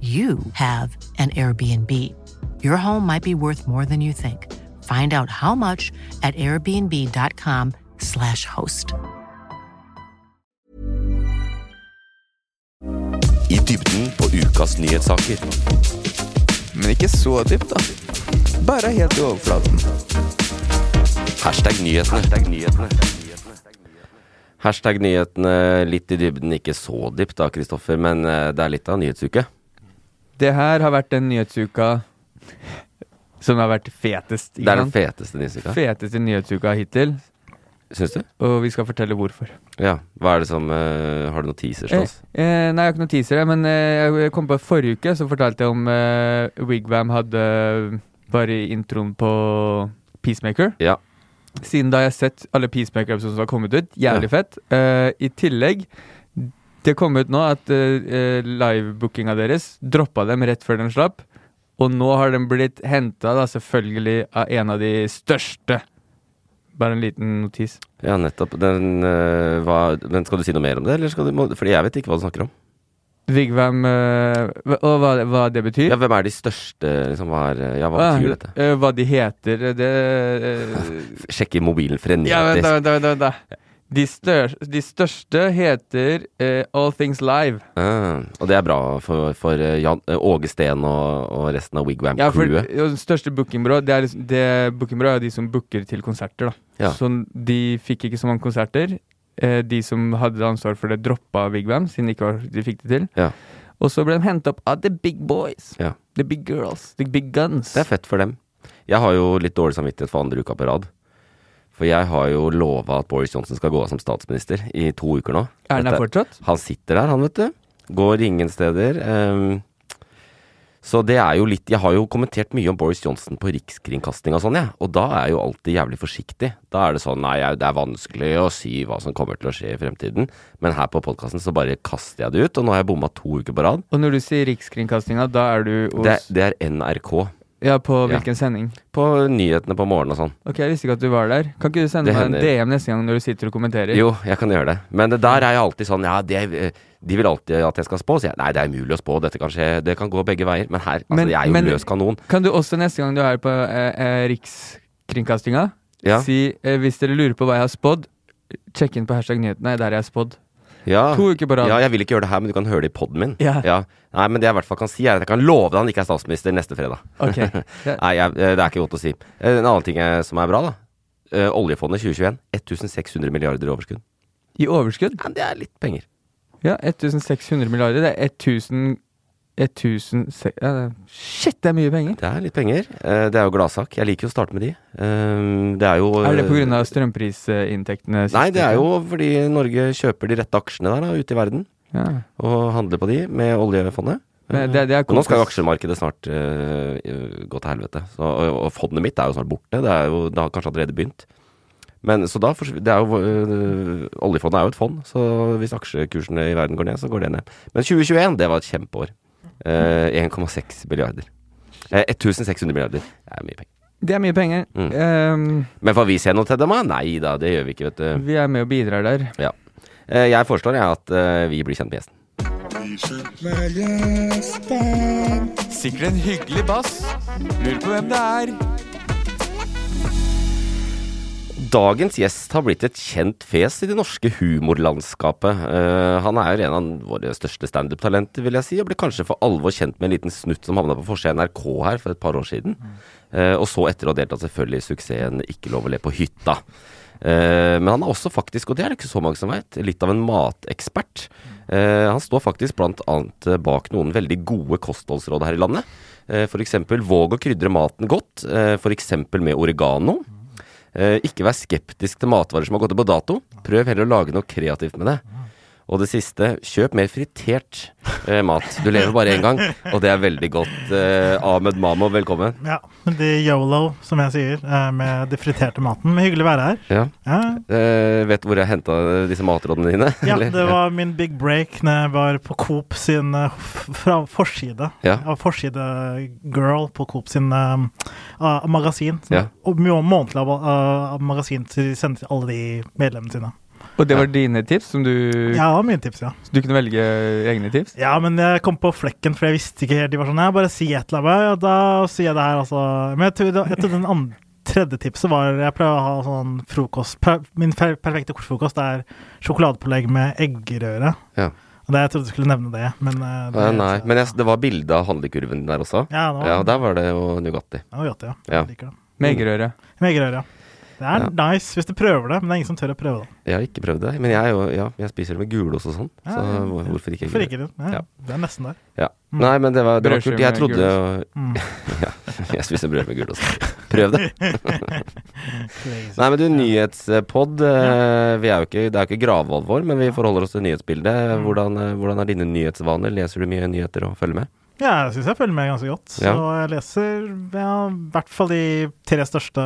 you have an Airbnb. Your home might be worth more than you think. Find out how much at airbnb.com/slash host. I dybden på ukas nyhetssaker. Men ikke så dypt, da. Bare helt i overflaten. Hashtag nyhetene. Hashtag nyhetene. Hashtag nyhetene litt i dybden, ikke så dypt da, Kristoffer, men eh, det er litt av nyhetsuke. Det her har vært den nyhetsuka som har vært fetest. Det er den feteste nyhetsuka. Feteste nyhetsuka hittil, Syns du? og vi skal fortelle hvorfor. Ja. Hva er det som uh, Har du noen teasers til Eh, oss? eh, nei, jeg har ikke noen teaser, men eh, jeg kom på forrige uke, så fortalte jeg om eh, Wigwam hadde bare introen på Peacemaker. Ja. Siden da har jeg sett alle Peacemaker-episodene som har kommet ut. Jævlig fett. Eh, I tillegg, det kom ut nå at uh, livebookinga deres droppa dem rett før den slapp. Og nå har den blitt henta, selvfølgelig, av en av de største. Bare en liten notis. Ja, nettopp. Den, uh, hva, men skal du si noe mer om det, eller skal du må, Fordi jeg vet ikke hva du snakker om. Vigvam eh, hva- Og hva, hva det betyr? Ja, Hvem er de største, liksom? Hva, er, ja, hva Ah, betyr dette? eh, hva de heter, det eh, Sjekke mobilen Ja, vent, frenetisk. vent, vent, vent. De, stør, de største heter eh, All Things Live. Ah, og det er bra for, for eh, Jan, eh, Åge Steen og, og resten av Ja, for Wigwam-crewet. det største bookingbyrået Det er liksom, det bookingbyrå er de som booker til konserter. da Ja. Så de fikk ikke så mange konserter. Eh, de som hadde ansvar for det, droppa Wigwam, siden de ikke var, de fikk det til. Ja. Og så ble de henta opp av the big boys. Ja. The big girls. The big guns. Det er fett for dem. Jeg har jo litt dårlig samvittighet for andre uka på rad. For jeg har jo lova at Boris Johnson skal gå av som statsminister i to uker nå. er han der fortsatt? Han sitter der, han, vet du. Går ingen steder. Um, så det er jo litt Jeg har jo kommentert mye om Boris Johnson på rikskringkasting og sånn, jeg. Og da er jeg jo alltid jævlig forsiktig. Da er det sånn Nei, det er vanskelig å si hva som kommer til å skje i fremtiden. Men her på podkasten så bare kaster jeg det ut, og nå har jeg bomma to uker på rad. Og når du sier Rikskringkastinga, da er du hos Det, det er NRK. Ja, på Ja. hvilken sending? På nyhetene på morgenen og sånn. Ok, jeg visste ikke at du var der. Kan ikke du sende Det meg en hender. DM neste gang når du sitter og kommenterer? Jo, jeg kan gjøre det. Men det der er jeg alltid sånn Ja, det, eh, de vil alltid at jeg skal spå. Så jeg, nei, det er umulig å spå. Dette kan skje. Det kan gå begge veier. Men her, altså, Men- jeg er jo men- løs kanon. Kan du også neste gang du er på eh, eh, Rikskringkastinga, Ja. si eh, hvis dere lurer på hva jeg har spådd, sjekk inn på hashtag nyhetene, der jeg har spådd. Ja. To uker på rad. Ja, jeg vil ikke gjøre det her, men du kan høre det i poden min. Ja. Nei, men det jeg i hvert fall kan si, er at jeg kan love deg han ikke er statsminister neste fredag. Okay. Nei, jeg, det er ikke godt å si. Eh, En annen ting eh, som er bra, da. Eh, Oljefondet 2021. 1600 milliarder i overskudd. I overskudd? Ja, det er litt penger. Ja, 1600 milliarder. Det er 1000 1000 se- ja, det er- Shit, det er mye penger! Det er litt penger. Eh, Det er jo gladsak. Jeg liker jo å starte med de. Eh, Det er jo Er det pga. strømprisinntektene? Nei, det er jo fordi Norge kjøper de rette aksjene der da, ute i verden. ja. Og handler på de med oljefondet. Det, det er nå skal jo aksjemarkedet snart uh, gå til helvete. Så, og, og fondet mitt er jo snart borte. Det, er jo, det har kanskje allerede begynt. Men så da det er jo, uh, Oljefondet er jo et fond, så hvis aksjekursene i verden går ned, så går det ned. Men 2021, det var et kjempeår. Eh, 1,6 milliarder. Eh, 1600 milliarder. Det er mye penger. Det er mye penger. Mm. Um, Men får vi se noe til dem, da? Nei da, det gjør vi ikke, vet du. vi er med og bidrar der. Ja. Eh, jeg foreslår jeg at eh, vi blir kjent med gjesten. Sikkert en hyggelig bass. Lurer på hvem det er. Dagens gjest har blitt et kjent fjes i det norske humorlandskapet. Uh, han er jo en av våre største standup-talenter, vil jeg si, og ble kanskje for alvor kjent med en liten snutt som havna på forsida NRK her for et par år siden. Uh, og så etter å ha deltatt selvfølgelig i suksessen Ikke lov å le på hytta. Uh, men han er også faktisk, og det er det ikke så mange som vet, litt av en matekspert. Han står faktisk blant annet bak noen veldig gode kostholdsråd her i landet. F.eks. våg å krydre maten godt, f.eks. med oregano. Eh, ikke vær skeptisk til matvarer som har gått ut på dato. Prøv heller å lage noe kreativt med det. Og det siste, kjøp mer fritert eh, mat. Du lever bare én gang, og det er veldig godt. Eh, Ahmed Mamo, velkommen. Ja, det er yolo, som jeg sier, eh, med det friterte maten. Men hyggelig å være her. Ja. Ja, Eh, vet du hvor jeg henta disse matrådene dine? ja det var min big break når jeg var på Coop sin eh, fra forside. Ja. Jeg var forsidegirl på Coop sin ah, magasin. Som, Ja. Og månedlig av magasin til de sender til alle de medlemmene sine. Og det var dine tips, som du Ja, mine tips, ja. Så du kunne velge egne tips? Ja, men jeg kom på flekken, for jeg visste ikke helt. De var sånn jeg bare si et eller annet. og da sier jeg det her, altså. Men jeg tror, jeg tror den andre, tredje tipset var Jeg pleier å ha sånn frokost Min per, perfekte frokost er sjokoladepålegg med eggerøre. Ja. Og det, Jeg trodde du skulle nevne det, men eh, det, Nei, nei, men jeg, det var bilde av handlekurven der også. Ja, det var, Ja, der var det jo Nugatti. Ja, Nugatti, ja. Ja. Jeg liker det. Med eggerøre. Med eggerøre, ja. Det er Ja. nice hvis du prøver det, men det er ingen som tør å prøve det. Jeg har ikke prøvd det, men jeg, er jo, ja, jeg spiser det med gulost og sånn. Ja, Så hvorfor ikke? Hvorfor ikke det? Ja, Ja. Det er nesten der. Ja. Nei, men det var, det var kult. Jeg trodde Mm. ja, Jeg spiser brød med gulost. Prøv det. Nei, men du, nyhetspod. eh, Vi er jo ikke, det er jo ikke gravalvor, men vi forholder oss til nyhetsbildet. Mm. Hvordan, eh, hvordan er dine nyhetsvaner? Leser du mye nyheter og følger med? Ja, jeg syns jeg følger med ganske godt. Ja. Så jeg leser ja, i hvert fall de tre største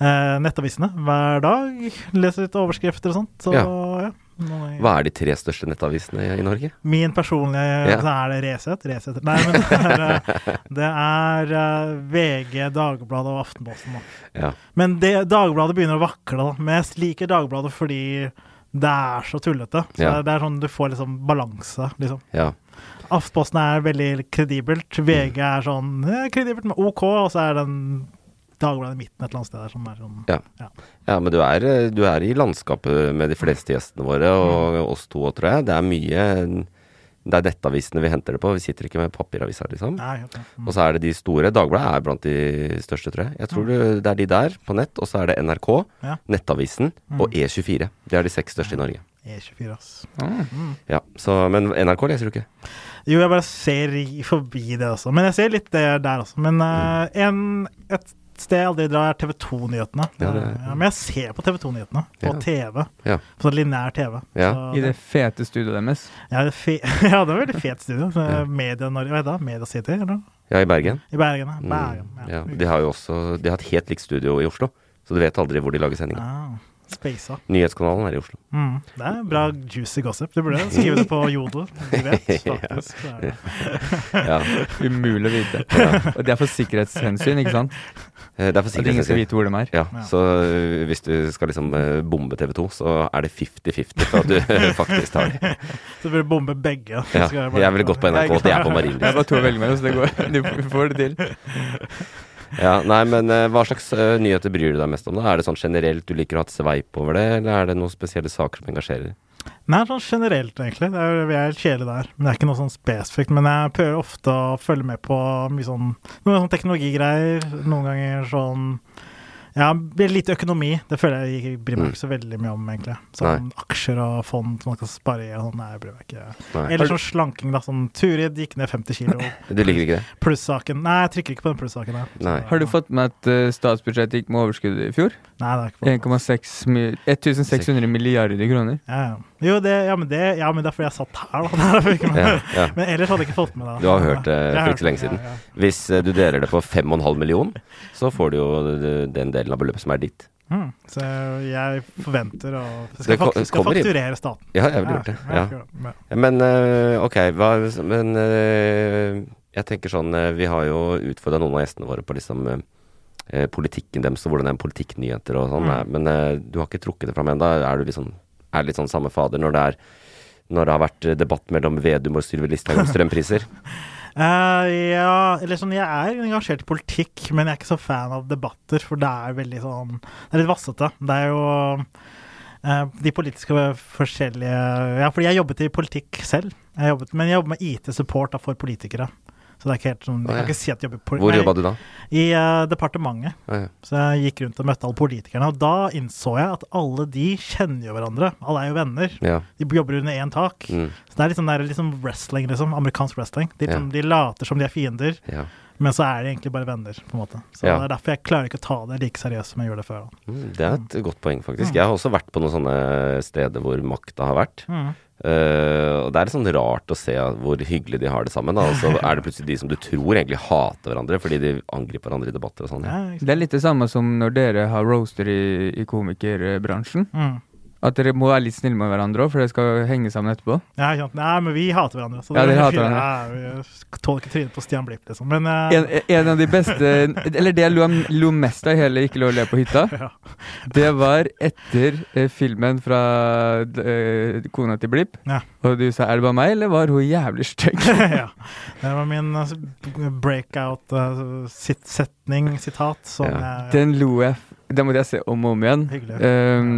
eh, nettavisene hver dag. Leser litt overskrifter og sånt. Så Ja. ja. Jeg... Hva er de tre største nettavisene i, Norge? Min personlige Ja. Er det Resett. Resett. Nei, men det er, eh, det er eh, VG, Dagbladet og Aftenposten. Ja. Men det, Dagbladet begynner å vakle, da. Men jeg liker Dagbladet fordi det er så tullete. Så Ja. det er sånn du får liksom balanse, liksom. ja. Aftenposten er veldig kredibelt. VG er sånn eh, kredibelt, men OK. Og så er den Dagbladet midten et eller annet sted der som er sånn Ja. Ja, men du er, eh, du er i landskapet med de fleste gjestene våre, og Mm. oss to òg, tror jeg. Det er mye Det er nettavisene vi henter det på. Vi sitter ikke med papiraviser, liksom. Nei, okay. Mm. Og så er det de store. Dagbladet er blant de største, tror jeg. Jeg tror det, det er de der på nett, og så er det NRK, Ja. Nettavisen Mm. og E24. Det er de seks største i Norge. E24, ass. Ja, så, Men NRK leser du ikke? Jo, jeg bare ser forbi det også. Men jeg ser litt det der også. Men uh, en, et sted jeg aldri drar, er TV 2-nyhetene. Ja, ja, men jeg ser på TV 2-nyhetene på Ja. TV. Ja. På sånn lineær TV. Ja. Så I det fete studioet deres. Ja, det er fe ja, det var veldig fet studio. Media Norge, hva heter det? Media City, eller? Ja, i Bergen. I Bergen. ja. Mm, Bergen ja. De har jo også De har et helt likt studio i Oslo, så du vet aldri hvor de lager sendinga. Ah, Spasa. Nyhetskanalen er i Oslo. Mm, det er bra juicy gossip. Du burde skrive det på Jodel. Du vet, faktisk. Ja. Umulig å vite. Og det er for sikkerhetshensyn, ikke sant? Eh, Det er for At ingen skal vite hvor de er. Ja, Ja. så øh, hvis du skal liksom øh, bombe TV 2, så er det 50-50 for at du faktisk tar det. Så du bombe begge. Ja, jeg bare- jeg ville gått på NRK, de er på Det er bare to å velge mellom, så det går. Du får det til. Ja, nei, men øh, hva slags øh, nyheter bryr du deg mest om? da? Er det sånn generelt du liker å ha et sveip over det, eller er det noen spesielle saker som engasjerer? Nei, sånn generelt, egentlig. Det er, vi er helt kjedelige der. Men det er ikke noe sånn spesifikt. Men jeg prøver ofte å følge med på mye sånn Noen sånn teknologigreier. Noen ganger sånn Ja, litt økonomi. Det føler jeg ikke bryr meg Mm. ikke så veldig mye om, egentlig. Sånn aksjer og fond som man kan spare i og sånn. Nei, jeg bryr meg ikke. Nei. Eller sånn slanking, da. Sånn Turid gikk ned 50 kilo. Du liker ikke det? Pluss-saken. Nei, jeg trykker ikke på den der. Nei. Har du fått med at eh, statsbudsjettet gikk med overskudd i fjor? Nei, det er ikke fått 1,6 1600 milliarder kroner. ja, ja. Jo, det, ja, men det, ja, men det er fordi jeg satt her, da. Ja, ja. Men ellers hadde jeg ikke fått med det. Du har hørt det for ikke så lenge siden. Hvis øh, du deler det på 5,5 million, så får du jo øh, den delen av beløpet som er ditt. Mm, så jeg forventer å Skal, fak skal fakturere staten. Ja, jeg ville gjort det. Ja. Men ok, hva, men jeg tenker sånn Vi har jo utfordra noen av gjestene våre på liksom eh, politikken deres og hvordan det er med politikknyheter og sånn. Mm. eh, Men du har ikke trukket det fram ennå. Er du liksom er litt sånn samme fader når det er når det har vært debatt mellom Vedum og Sylvi Listhaug om strømpriser? Uh, ja, eller sånn, jeg er engasjert i politikk, men jeg er ikke så fan av debatter, for det er veldig sånn Det er litt vassete. Det er jo uh, de politiske forskjellige Ja, fordi jeg jobbet i politikk selv, jeg jobbet, men jeg jobber med IT-support for politikere. Så det er ikke helt sånn Jeg kan ikke si at jeg jobber på Hvor jobba du da? I uh, departementet. Ja, ja. Så jeg gikk rundt og møtte alle politikerne, og da innså jeg at alle de kjenner jo hverandre. Alle er jo venner. Ja. De jobber under én tak. Mm. Så det er litt sånn, der, litt sånn wrestling, liksom. Amerikansk wrestling. De, Ja. de later som de er fiender, men så er de egentlig bare venner, på en måte. Så Ja. det er derfor jeg klarer ikke å ta det like seriøst som jeg gjorde det før. Mm, Det er et godt poeng, faktisk. Jeg har også vært på noen sånne steder hvor makta har vært. Mm. Eh, og det er litt sånn rart å se hvor hyggelig de har det sammen. Da. Og så er det plutselig de som du tror egentlig hater hverandre fordi de angriper hverandre i debatter og sånn. Ja. Det er litt det samme som når dere har roaster i, i komikerbransjen. Mm. At dere må være litt snille med hverandre òg, for det skal henge sammen etterpå. Ja, sant. Nei, men vi hater hverandre. Så Ja, dere hater Ja, vi tåler ikke trynet på Stian Blipp, liksom. Men uh... En, en av de beste Eller det jeg lo, lo mest av i hele Ikke lov å le på hytta, Ja. det var etter eh, filmen fra eh, kona til Blipp. Ja. Og du sa 'er det bare meg', eller var hun jævlig stygg? ja. Det var min eh, breakout eh, sit setning, sitat, som Ja. jeg Den lo jeg Den måtte jeg se om og om igjen. Um,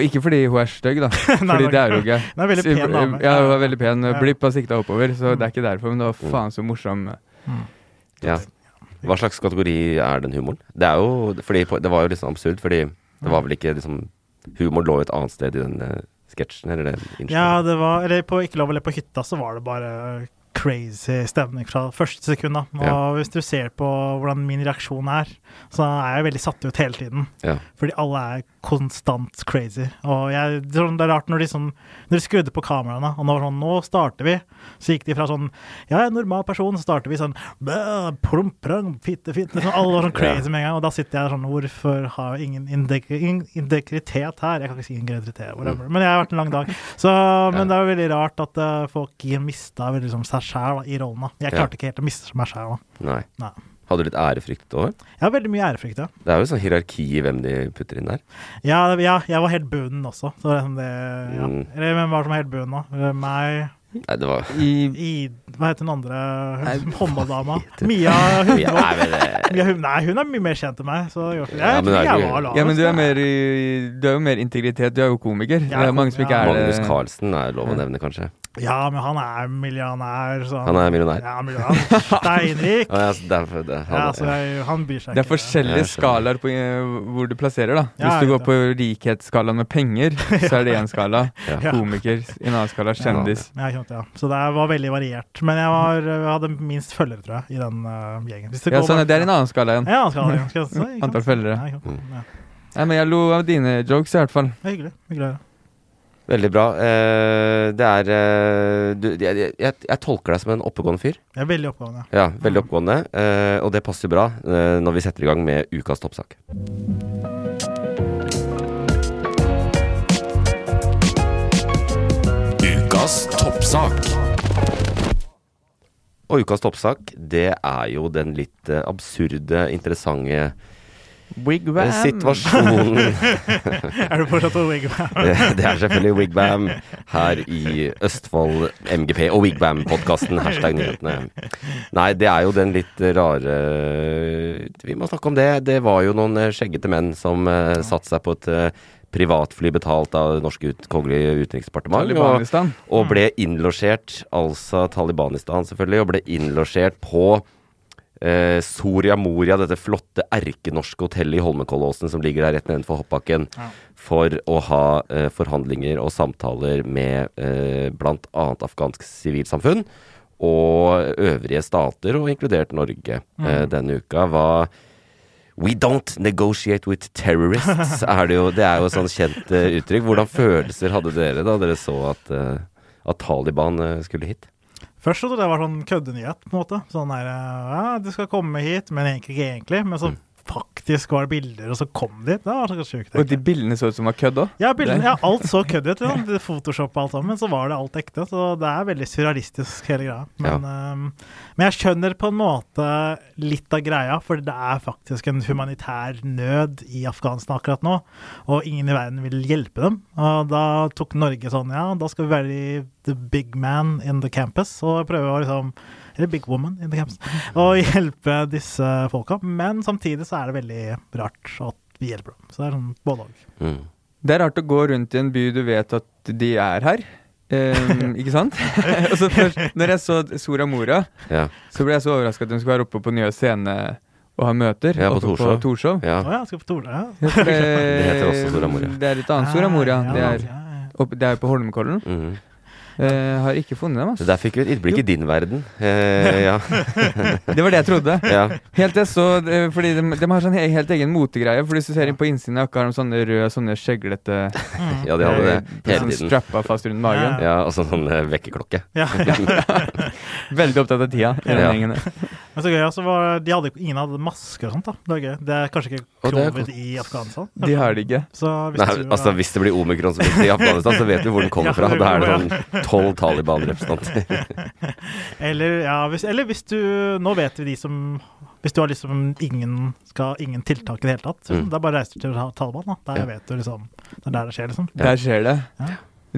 ikke fordi hun er stygg, da. Fordi det er hun ikke. Hun er veldig pen dame. Ja, hun er veldig pen. Blipp har sikta oppover, så det er ikke derfor. Men det var Mm. faen så morsom. Ja. Hva slags kategori er den humoren? Det er jo fordi Det var jo litt sånn absurd, fordi det var vel ikke liksom Humor lå et annet sted i den eh, sketsjen, eller det Ja, det var Eller på Ikke lov å le på hytta, så var det bare crazy stemning fra første sekund. da. Og Ja. hvis du ser på hvordan min reaksjon er, så er jeg veldig satt ut hele tiden. Ja. Fordi alle er konstant crazy. Og jeg, det er sånn- rart når de sånn Når de skrudde på kameraene, og nå var sånn Nå starter vi. Så gikk de fra sånn Ja, jeg er en normal person, så starter vi sånn plump, prang, fitte, fitte liksom, Alle var sånn crazy med en gang. Og da sitter jeg sånn Hvorfor har jeg ingen integritet her? Jeg kan ikke si integritet, whatever. Men jeg har vært en lang dag. Så, men det er veldig rart at uh, folk mista liksom, seg sjæl i rollen. da. Jeg Ja. klarte ikke helt å miste meg sjæl. Nei. Nei. Hadde du litt ærefrykt òg? Ja, veldig mye ærefrykt, ja. Det er jo sånn hierarki i hvem de putter inn der. Ja, ja, jeg var helt bunnen også. Så det, sånn det, ja. Mm. Eller hvem var som var helt bunnen, da? Eh, Meg Nei, det var I i Hva heter den andre håndballdama? Mia hun, nei, men det- Mia, hun, Nei, hun er mye mer kjent enn meg. Så jeg, jeg, Ja, men det er jeg var lavest. Ja, men du er mer Du er jo mer integritet. Du er jo komiker. Er det er mange som ikke ja. er Magnus. Carlsen er lov å nevne, kanskje. Ja, men han er millionær. Så Han er millionær. Ja, millionær. Steinrik. Ja, så derfor, det, han, Ja, så jeg, han bryr seg Det er forskjellige skjønner. skalaer på eh, hvor du plasserer, da. Ja, Hvis du går på rikhetsskalaen med penger, så er det én skala. Ja. Komiker i en annen skala. Kjendis. Ja, ikke ja. Så det var veldig variert. Men jeg, var, jeg hadde minst følgere, tror jeg, i den uh, gjengen. Hvis Ja, sånn, det er en annen skala igjen. Ja, skala, ikke sant? Antall følgere. Ja, ikke? Ja. Nei, men jeg lo av dine jokes, i hvert fall. Det hyggelig. hyggelig. Veldig bra. Eh, det er eh, du, jeg, jeg, jeg, tolker deg som en oppegående fyr. Jeg er veldig oppegående. Ja, veldig oppegående. eh, og det passer bra når vi setter i gang med ukas toppsak. Ukas toppsak. Og ukas toppsak, det er jo den litt absurde, interessante eh, situasjonen Er du fortsatt på Wigwam? det, er selvfølgelig wigwam her i Østfold MGP og wigwam-podkasten. Hashtag nyhetene. Nei, det er jo den litt rare Vi må snakke om det. Det var jo noen eh, skjeggete menn som uh, satte seg på et uh, privatfly betalt av Norsk norske ut, kongelige utenriksdepartement. Og, og ble innlosjert, altså Talibanistan selvfølgelig, og ble innlosjert på eh, Soria Moria, dette flotte erkenorske hotellet i Holmenkollåsen som ligger der rett nedenfor hoppbakken, Ja. for å ha eh, forhandlinger og samtaler med eh, bl.a. afghansk sivilsamfunn og øvrige stater, og inkludert Norge eh, denne uka. var We don't negotiate with terrorists, er det jo. Det er jo et sånn kjent uh, uttrykk. Hvordan følelser hadde dere da dere så at, uh, at Taliban uh, skulle hit? Først så trodde jeg det var sånn køddenyhet, på en måte. Sånn der Ja, du skal komme hit, men egentlig ikke egentlig. Men så Mm. Faktisk var det bilder, og så kom de. Det var så sjukt. Og de bildene så ut som var kødd òg. Ja, bildene, ja, alt så kødd ut. Ja. Photoshop og alt sammen, men så var det alt ekte. Så det er veldig surrealistisk, hele greia. Men, ehm, men jeg skjønner på en måte litt av greia, for det er faktisk en humanitær nød i Afghanistan akkurat nå. Og ingen i verden vil hjelpe dem. Og da tok Norge sånn Ja, da skal vi være the big man in the campus, og prøve å liksom Eller big woman in the camps. Og hjelpe disse folka. Men samtidig så er det veldig rart at vi hjelper dem. Så det er sånn både òg. Mm. Det er rart å gå rundt i en by du vet at de er her. Um, ikke sant? og så først, når jeg så Sora Mora, Ja. så ble jeg så overraska at hun skulle være oppe på Nye Scene og ha møter. Ja, på Torshov. Torshov. ja. Oh, ja, skal på. Ja. Ja, det, Det heter også Sora Moria. Det er et annet Sora Moria. Ja, Det ja, er, oppe, det er på Holmenkollen. Mhm. Eh, har ikke funnet dem, Så altså. Der fikk vi et innblikk i din verden. Eh, ja. Det var det jeg trodde. ja. Helt til så eh, Fordi de, de har sånn helt egen motegreie. For hvis du ser inn på innsiden av jakka, har de sånne røde, sånne skjeglete ja, de hadde det eh, hele sånn tiden. strappa fast rundt magen. Ja, og så sånn eh, vekkerklokke. Ja. Veldig opptatt av tida Ja. Men så gøy, altså, var, de hadde, ingen hadde masker og sånt. da Det er gøy. Det er kanskje ikke er covid i Afghanistan. De har det ikke. Så hvis Nei, du, altså Hvis det blir omikron i Afghanistan, så vet vi hvor den kommer fra. det Da er det sånn tolv Taliban-representanter. Eller, ja, hvis, eller hvis du Nå vet vi de som Hvis du har liksom ingen, skal, ingen tiltak i det hele tatt, så Mm. da bare reiser du til Taliban. da Der Ja. vet du liksom Det er der det skjer, liksom. Ja. Der skjer det. Ja.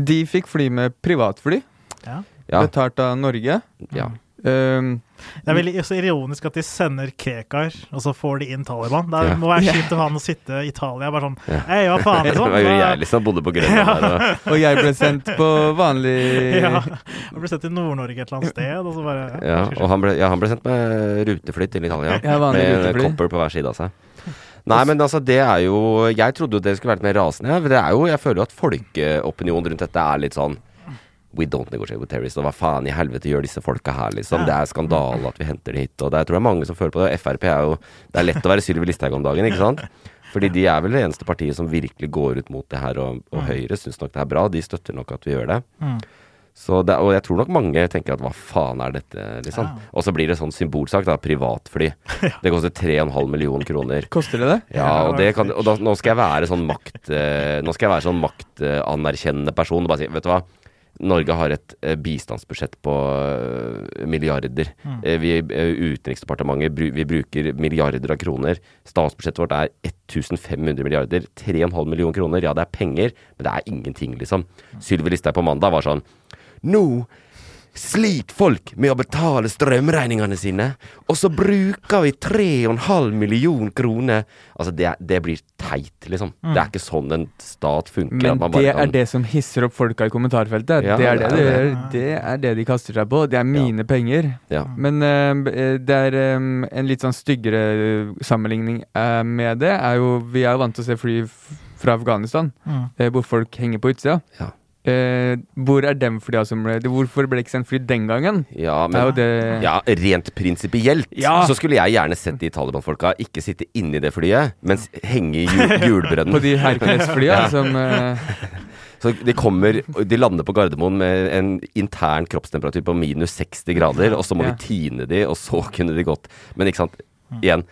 De fikk fly med privatfly, Ja. Ja. betalt av Norge. ja. Um, Det er veldig ironisk at de sender Krekar, og så får de inn Taliban. Det Ja. må være kjipt for han å sitte i Italia bare sånn Ja. Hei, hva faen, Det liksom? var jo jeg liksom bodde på Grønland der. Og, og jeg ble sendt på vanlig Ja. Han ble sendt til Nord-Norge et eller annet sted, og så bare ja, og han, ble, ja, han ble sendt med rutefly til Italia. Ja, med kopper på hver side av seg. Nei, men altså, det er jo Jeg trodde jo det skulle vært mer rasende. Ja, det er jo, jeg føler jo at folkeopinionen rundt dette er litt sånn We don't negotiate with terrorists. Og hva faen i helvete gjør disse folka her, liksom? Det er skandale at vi henter det hit. Og det, jeg tror det er mange som føler på det. Frp er jo Det er lett å være Sylvi Listhaug om dagen, ikke sant? Fordi de er vel det eneste partiet som virkelig går ut mot det her, og, og Høyre syns nok det er bra. De støtter nok at vi gjør det. Mm. Så det, og jeg tror nok mange tenker at hva faen er dette, liksom. Ja. Og så blir det sånn symbolsak, da. Privatfly. Det koster 3,5 millioner kroner. Koster det det? Ja, og, det kan, og da, nå skal jeg være sånn makt eh, Nå skal jeg være sånn maktanerkjennende person og bare si Vet du hva? Norge har et eh, bistandsbudsjett på eh, milliarder. Eh, vi, Utenriksdepartementet vi bruker milliarder av kroner. Statsbudsjettet vårt er 1500 milliarder. 3,5 millioner kroner. Ja, det er penger, men det er ingenting, liksom. Sylvi Listhaug på mandag var sånn Nå sliter folk med å betale strømregningene sine, og så bruker vi 3,5 million kroner. Altså, det, det blir teit, liksom. Det er ikke sånn en stat funker. Men bare det kan- er det som hisser opp folka i kommentarfeltet. Ja, det, er det, det er det, det. er det de kaster seg på. Det er mine penger. Ja. Men uh, det er um, en litt sånn styggere eh, sammenligning uh, med det, er jo Vi er jo vant til å se fly fra Afghanistan, Mm. hvor folk henger på utsida. Ja. Eh, hvor er dem flya som ble Hvorfor ble det ikke sendt fly den gangen? Ja, Det men det ja, rent prinsipielt Ja. så skulle jeg gjerne sett de Taliban-folka ikke sitte inni det flyet, mens henge i jul. På de Hercules-flya Ja. som eh, Så de kommer De lander på Gardermoen med en intern kroppstemperatur på minus 60 grader, og så må vi tine de, og så kunne de gått Men ikke sant, igjen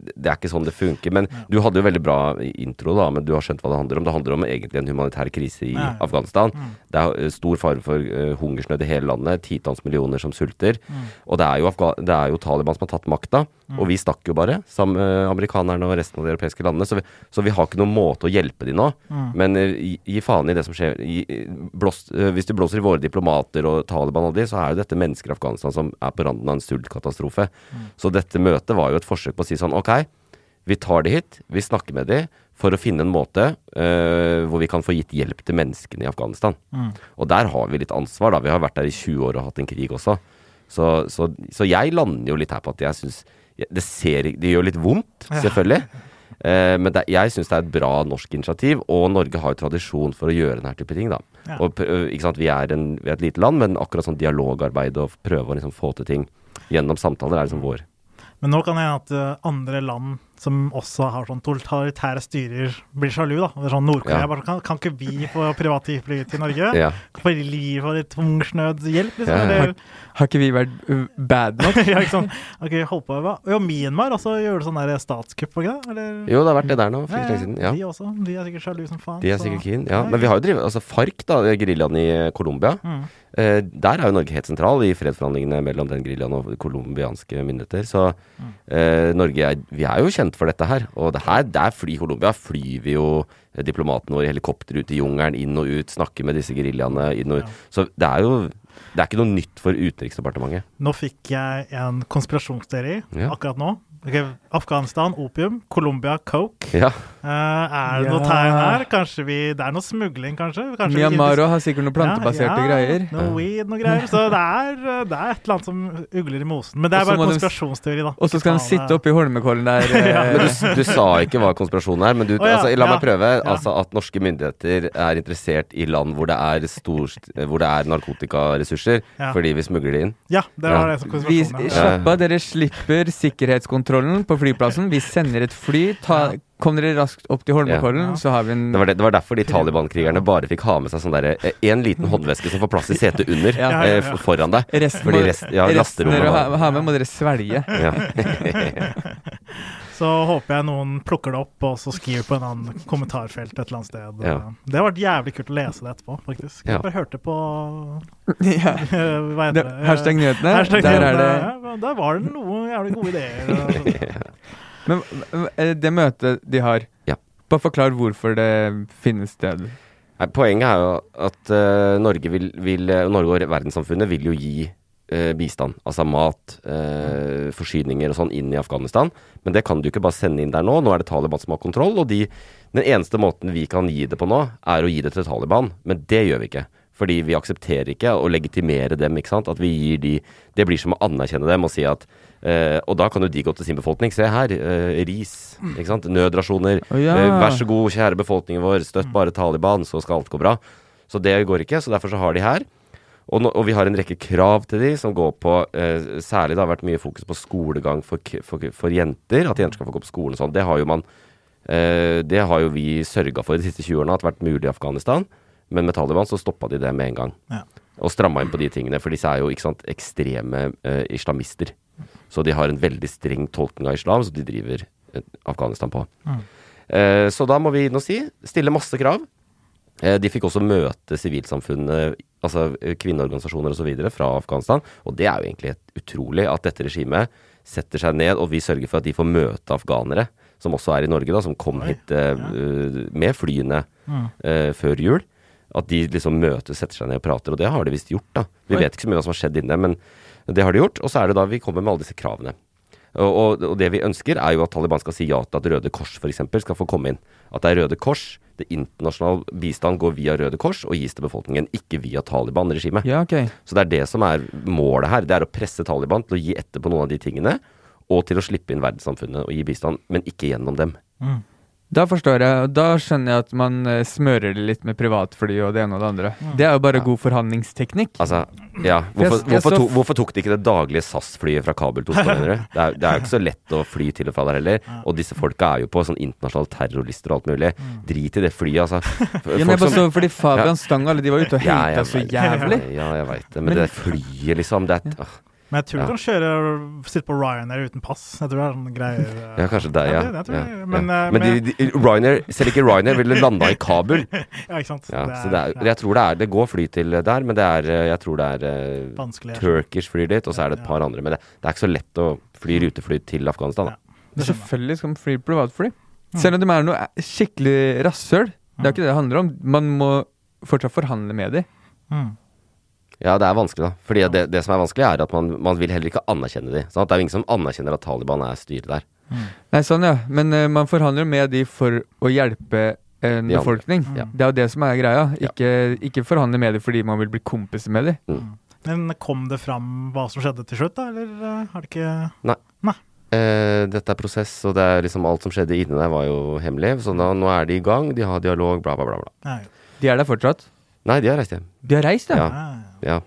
det er ikke sånn det funker. Men du hadde jo veldig bra intro, da, men du har skjønt hva det handler om. Det handler om egentlig en humanitær krise i Nei. Afghanistan. Det er eh, stor fare for uh, hungersnød i hele landet. Titalls millioner som sulter. Og det er, jo det er jo Taliban som har tatt makta. Og vi stakk jo bare, sammen med amerikanerne og resten av de europeiske landene. Så vi, så vi har ikke noen måte å hjelpe de nå. Men uh, gi, gi faen i det som skjer. Gi, blås, uh, hvis du blåser i våre diplomater og Taliban og de, så er jo dette mennesker i Afghanistan som er på randen av en sultkatastrofe. Så dette møtet var jo et forsøk på å si sånn ok, vi tar de hit, vi snakker med de for å finne en måte uh, hvor vi kan få gitt hjelp til menneskene i Afghanistan. Og der har vi litt ansvar, da. Vi har vært der i 20 år og hatt en krig også. Så, så, så jeg lander jo litt her på at jeg syns det, det gjør litt vondt, selvfølgelig. Eh, men det, jeg syns det er et bra norsk initiativ, og Norge har jo tradisjon for å gjøre denne type ting. da. Ja. Og, sant, vi, er en, vi er et lite land, men akkurat sånn dialogarbeid og prøve å liksom få til ting gjennom samtaler er liksom vår. Men nå kan det hende at eh, andre land som også har sånn totalitære styrer, blir sjalu. da. Det er sånn Nord-Korea Ja. bare kan, kan ikke vi få privatfly til Norge? Ja. Kan vi gi for litt hungersnødhjelp, liksom? Ja. har, Har ikke vi vært uh, bad nok? ja, ikke sånn. Ok, hold på hva? Jo, Myanmar også gjør det sånn der statskupp, ikke det? Eller? Jo, det har vært det der nå for Ja, ikke lenge siden. Ja. De også. De er sikkert sjalu som faen. De er så- sikkert keen. Ja. Men vi har jo drevet Altså FARC, da, geriljaen i Colombia. Mm. Eh, der er jo Norge helt sentral i fredsforhandlingene mellom den geriljaen og colombianske myndigheter. Så Mm. eh, Norge er, Vi er jo kjent kjent for dette her. Og det her, der fly, Colombia flyr vi jo diplomatene våre i helikopter ut i jungelen, inn og ut, snakker med disse geriljaene inn og ut. Så det er jo det er ikke noe nytt for Utenriksdepartementet. Nå fikk jeg en konspirasjonsteori Ja. akkurat nå. Ok, Afghanistan, opium. Colombia, coke. Ja. Uh, er det Ja. noe tegn her? Kanskje vi Det er noe smugling, kanskje? kanskje vi- Myanmar har sikkert noen plantebaserte ja, ja, greier. Noe weed, noe greier. Så det er, det er et eller annet som ugler i mosen. Men det er også bare konspirasjonsteori, da. Og så skal han sitte oppi Holmenkollen der. eh, Men du, du sa ikke hva konspirasjonen er, men du, oh, ja, altså, la meg ja, prøve. ja. Altså At norske myndigheter er interessert i land hvor det er, stor, hvor det er narkotikaressurser, Ja. fordi vi smugler det inn. Ja, det var Ja. det som Vi, konspirasjonen. ja. slapp dere slipper sikkerhetskontrollen på flyplassen. Vi sender et fly. Ta, kom dere raskt opp til Holmenkollen, Ja. så har vi en Det var, det, det var derfor de Taliban-krigerne bare fikk ha med seg sånn derre En liten håndveske som får plass i setet under, Ja. Ja, eh, foran deg. Resten, Fordi rest, ja, resten dere har, har med, må dere svelge. ja. Så håper jeg noen plukker det opp og så skriver på en annen kommentarfelt et eller annet sted. Ja. Det har vært jævlig kult å lese det etterpå, faktisk. Ja. Jeg bare hørte på ja. Hva heter Det, det? hashtag nyhetene. Der er det ja, Der var det noen jævlig gode ideer. Men eh, det møtet de har, Ja. bare forklar hvorfor det finnes sted. Nei, Poenget er jo at uh, Norge, vil, vil, eh, Norge og verdenssamfunnet vil jo gi uh, bistand. Altså mat, uh, forsyninger og sånn inn i Afghanistan. Men det kan du ikke bare sende inn der nå. Nå er det Taliban som har kontroll. Og de, den eneste måten vi kan gi det på nå, er å gi det til Taliban. Men det gjør vi ikke. Fordi vi aksepterer ikke å legitimere dem. ikke sant? At vi gir de Det blir som å anerkjenne dem og si at eh, Og da kan jo de gå til sin befolkning. Se her, eh, ris. ikke sant? Nødrasjoner. Oh, ja. Eh, vær så god, kjære befolkningen vår, støtt bare Taliban, så skal alt gå bra. Så det går ikke, så derfor så har de her. Og, no, og vi har en rekke krav til de som går på eh, Særlig det har vært mye fokus på skolegang for, for, for jenter. At jenter skal få gå på skolen og sånn. Det har jo man eh, Det har jo vi sørga for de siste 20 årene at vært mulig i Afghanistan. Men med Taliban så stoppa de det med en gang. Ja. Og stramma inn på de tingene. For disse er jo sant, ekstreme eh, islamister. Så de har en veldig streng tolkning av islam, så de driver eh, Afghanistan på. Eh, så da må vi inn og si, stille masse krav. Eh, de fikk også møte sivilsamfunnet, altså eh, kvinneorganisasjoner osv. fra Afghanistan. Og det er jo egentlig helt utrolig at dette regimet setter seg ned, og vi sørger for at de får møte afghanere, som også er i Norge, da, som kom hit eh, ja. med flyene eh, før jul. At de liksom møtes, setter seg ned og prater. Og det har de visst gjort, da. Vi Oi. vet ikke så mye hva som har skjedd inne, men det har de gjort. Og så er det da vi kommer med alle disse kravene. Og, og, og det vi ønsker, er jo at Taliban skal si ja til at Røde Kors f.eks. skal få komme inn. At det er Røde Kors, det internasjonale bistand går via Røde Kors og gis til befolkningen, ikke via Taliban-regimet. Ja, okay. Så det er det som er målet her. Det er å presse Taliban til å gi etter på noen av de tingene, og til å slippe inn verdenssamfunnet og gi bistand, men ikke gjennom dem. Da forstår jeg, da skjønner jeg at man eh, smører det litt med privatfly og det ene og det andre. Det er jo bare god forhandlingsteknikk. Altså, ja. Hvorfor, jeg hvorfor, så- to, hvorfor tok de ikke det daglige SAS-flyet fra Kabul til Oslo? Det er, det er jo ikke så lett å fly til og fra der heller. Og disse folka er jo på sånn internasjonale terrorister og alt mulig. Drit i det flyet, altså. Ja, men jeg bare så fordi Fabian Stang og alle de var ute og Ja, så jævlig. Ja, jeg veit det. Men, det flyet, liksom. Det er. Men jeg tror Ja. du kan kjøre sitte på Ryanair uten pass. Jeg tror det er en greier. eh, Ja, kanskje det, ja. det- tror ja, ja. Men, eh, Men de, de, Ryanair, selv ikke Ryanair ville landa i Kabul. Ja, ikke sant. Ja, Det så det er, ja, jeg tror det er Det går fly til der, men det er eh, Jeg tror det er eh, Vanskelig. Turkish flyr dit, og så er det et Ja. par andre. Men det, det er ikke så lett å fly rutefly til Afghanistan. Da. Ja. det skjønner. Selvfølgelig skal man fly privatfly. Selv om de er noe skikkelig rasshøl. Det er ikke det det handler om. Man må fortsatt forhandle med dem. Mm. Ja, det er vanskelig, da. Fordi det, det som er vanskelig, er at man, man vil heller ikke anerkjenne de. Sant? Det er jo ingen som anerkjenner at Taliban er styret der. Nei, sånn ja. Men uh, man forhandler med de for å hjelpe en De befolkning. Ja. Det er jo det som er greia. Ja. Ikke, ikke forhandle med dem fordi man vil bli kompiser med dem. Men kom det fram hva som skjedde til slutt, da? Eller eh, har det ikke Eh, dette er prosess, og det er liksom alt som skjedde inni der, var jo hemmelig. Så da, nå er de i gang, de har dialog, bla, bla, bla. bla. Nei. De er der fortsatt. Nei, de har reist hjem. De har reist, ja. Ja. Ja.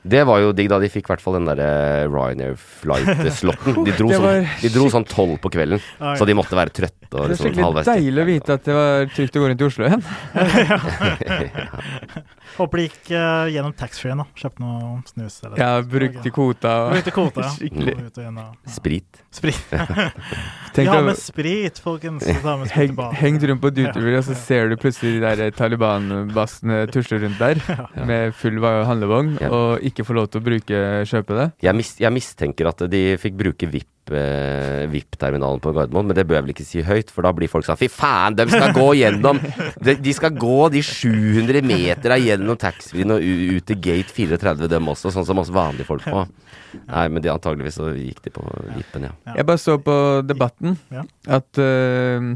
Det var jo digg, da. De fikk i hvert fall den derre Ryanair flight-slotten. De dro sånn, de dro sånn tolv på kvelden, Oi. så de måtte være trøtte. Og Det er liksom skikkelig deilig å vite at det var trygt å gå rundt i Oslo igjen. Håper det gikk uh, gjennom taxfree-en. Kjøpte noe snus. Eller ja, brukte kvota. Brukte kvota, ja. Skikkelig. Ut og inn og- Sprit. Sprit. Ja, med sprit, folkens. Ta med sprit tilbake. hengt rundt på duty-free, og så ser du plutselig de der Taliban-bassene tusle rundt der med full handlevogn, Ja. og ikke får lov til å bruke kjøpe det. Jeg, mis, jeg mistenker at de fikk bruke VIP eh, VIP-terminalen på Gardermoen, men det bør jeg vel ikke si høyt, for da blir folk sånn Fy faen, de skal gå gjennom De, de skal gå de 700 metera gjennom taxfree-en og ut til gate 34, dem også, sånn som oss vanlige folk må. Nei, men de antageligvis så gikk de på vippen, ja. Jeg bare så på debatten at uh,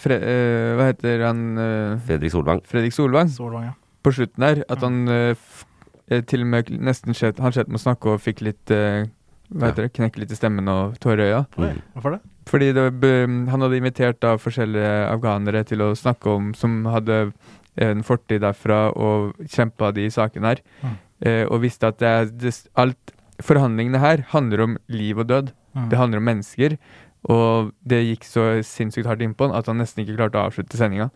Fre uh, Hva heter han uh, Fredrik Solvang. Fredrik Solvang Solvang, ja. på slutten der. At han eh, f eh, til og med nesten skjøt Han skjøt med å snakke og fikk litt eh, Hva heter det? Knekke litt i stemmen og tårer i øya. Hvorfor det? Fordi det, be- han hadde invitert da forskjellige afghanere til å snakke om Som hadde en fortid derfra og kjempa de sakene her. Mm. Eh, og visste at det, er- det, alt Forhandlingene her handler om liv og død. Mm. Det handler om mennesker. Og det gikk så sinnssykt hardt innpå han at han nesten ikke klarte å avslutte sendinga.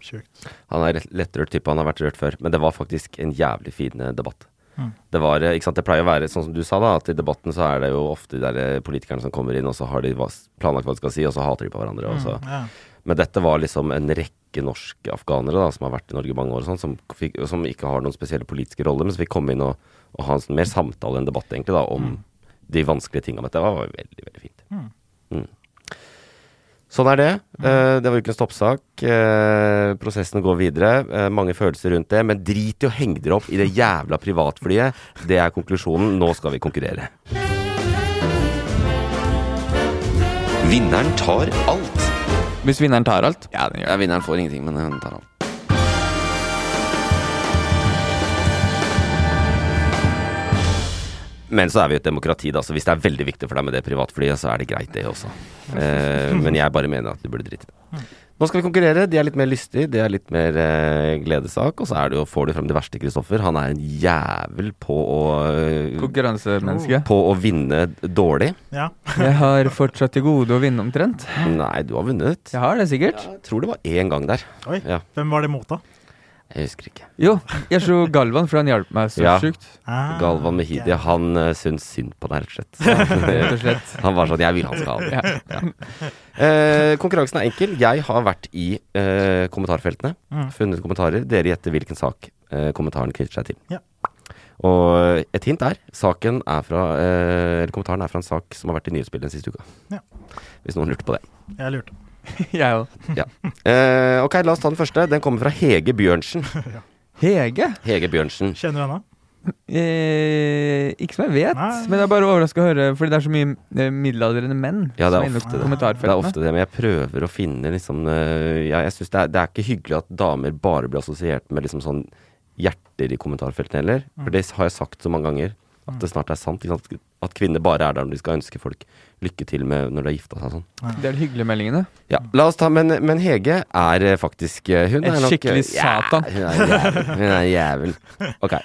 Sjukt. Han er lettrørt type, han har vært rørt før. Men det var faktisk en jævlig fin eh, debatt. Mm. Det var, sant, det pleier å være sånn som du sa, da, at i debatten så er det jo ofte de der eh, politikerne som kommer inn, og så har de planlagt hva de skal si, og så hater de på hverandre. Mm, ja. Men dette var liksom en rekke norske afghanere da, som har vært i Norge i mange år, og sånn, som, fikk, som ikke har noen spesielle politiske roller, men som fikk komme inn og, og ha en sånn mer samtale enn debatt egentlig da, om de vanskelige tingene. dette. det var veldig, veldig fint. Mm. Sånn er det. Eh, det var ukens toppsak. Eh, prosessen går videre. Eh, mange følelser rundt det. Men drit i å henge dere opp i det jævla privatflyet. Det er konklusjonen. Nå skal vi konkurrere. Vinneren tar alt. Hvis vinneren tar alt? Ja, den gjør Ja, vinneren får ingenting, men han tar alt. Men så er vi jo et demokrati, da, så hvis det er veldig viktig for deg med det privatflyet, så er det greit, det også. Eh, men jeg bare mener at du burde drite i det. Nå skal vi konkurrere. De er litt mer lystige, de er litt mer eh, gledessak. Og så er det jo, får du frem det verste, Kristoffer. Han er en jævel på å eh, Konkurransemenneske. På å vinne dårlig. ja. Jeg har fortsatt til gode å vinne omtrent. Nei, du har vunnet. Jeg har det sikkert. Jeg tror det var én gang der. Oi. Ja. Hvem var det mot, da? Jeg husker ikke. Jo, jeg slo Galvan, for han hjalp meg så Ja. sjukt. Ah, Galvan Mehidi, han uh, syns synd på deg, rett og slett. Han var sånn 'jeg vil han skal ha det'. Ja. Eh, konkurransen er enkel. Jeg har vært i eh, kommentarfeltene. Mm. Funnet kommentarer. Dere gjetter hvilken sak eh, kommentaren knytter seg til. Ja. Og et hint er saken er fra eh, Eller kommentaren er fra en sak som har vært i nyhetsbildet den siste uka. Ja. Hvis noen lurte på det. Jeg lurte. Jeg òg. Ja. Eh, ok, la oss ta den første. Den kommer fra Hege Bjørnsen. Hege? Hege Bjørnsen. Kjenner du henne? Eh, ikke som jeg vet, Nei. men jeg er bare overraska å høre, fordi det er så mye eh, middelaldrende menn Ja, det er som er ofte det. Det er ofte det, men jeg prøver å finne liksom eh, ja, Jeg syns det, er- det er ikke hyggelig at damer bare blir assosiert med liksom sånn hjerter i kommentarfeltene heller. Mm. For det har jeg sagt så mange ganger, at det snart er sant. Ikke sant? At kvinner bare er der når de skal ønske folk lykke til med når de har gifta seg sånn. Det er de hyggelige meldingene. Ja, la oss ta, men, men Hege er eh, faktisk eh, Hun En er nok skikkelig satan. Ja, hun er jævel. Hun er jævel. Ok.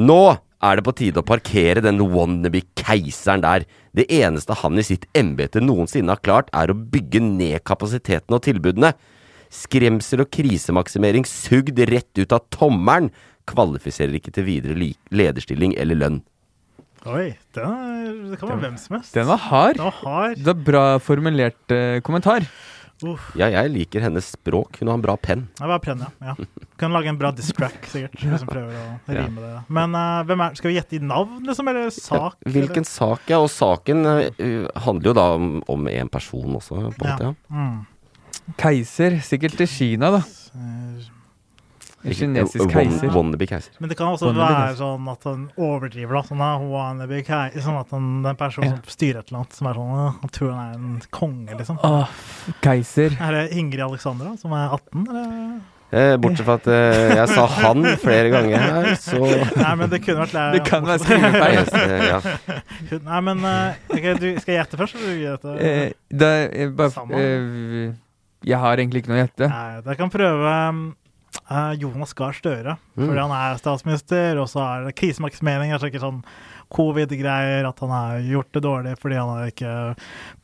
Nå er det på tide å parkere den wannabe-keiseren der. Det eneste han i sitt embete noensinne har klart, er å bygge ned kapasiteten og tilbudene. Skremsel og krisemaksimering sugd rett ut av tommelen kvalifiserer ikke til videre lederstilling eller lønn. Oi, den er, det kan være hvem som helst. Den var hard. Den var hard. Det var bra formulert eh, kommentar. Uff. Ja, jeg liker hennes språk. Hun har en bra penn. Det var penn, ja. ja. Kan lage en bra distrack, sikkert. Hvis som prøver å Ja. rime det. Men eh, hvem er Skal vi gjette i navn, liksom? Eller sak? Hvilken sak, ja. Og saken eh, handler jo da om, om en person også, på en Ja. måte. Ja. Mm. Keiser. Sikkert til Kina, da. Ikke- kinesisk keiser. Wannabe keiser. Men det kan også være sånn at han overdriver, da. Sånn at wannabe er Sånn at han, den personen som styrer et eller annet, som er sånn «Åh, Han tror han er en konge, liksom. Åh, keiser. Er det Ingrid Alexandra, som er 18, eller? Eh, bortsett fra at eh, jeg sa han flere ganger her, så Nei, men det kunne vært Det kan være skrivefeil. Eh, ja. Nei, men okay, du, Skal jeg gjette først, eller vil du gjette? Eh, det er bare eh, Jeg har egentlig ikke noe å gjette. Nei, jeg kan prøve Jonas Gahr Støre, Mm. fordi han er statsminister, og så er det krisemaksimering. Altså ikke sånn covid-greier, at han har gjort det dårlig fordi han har ikke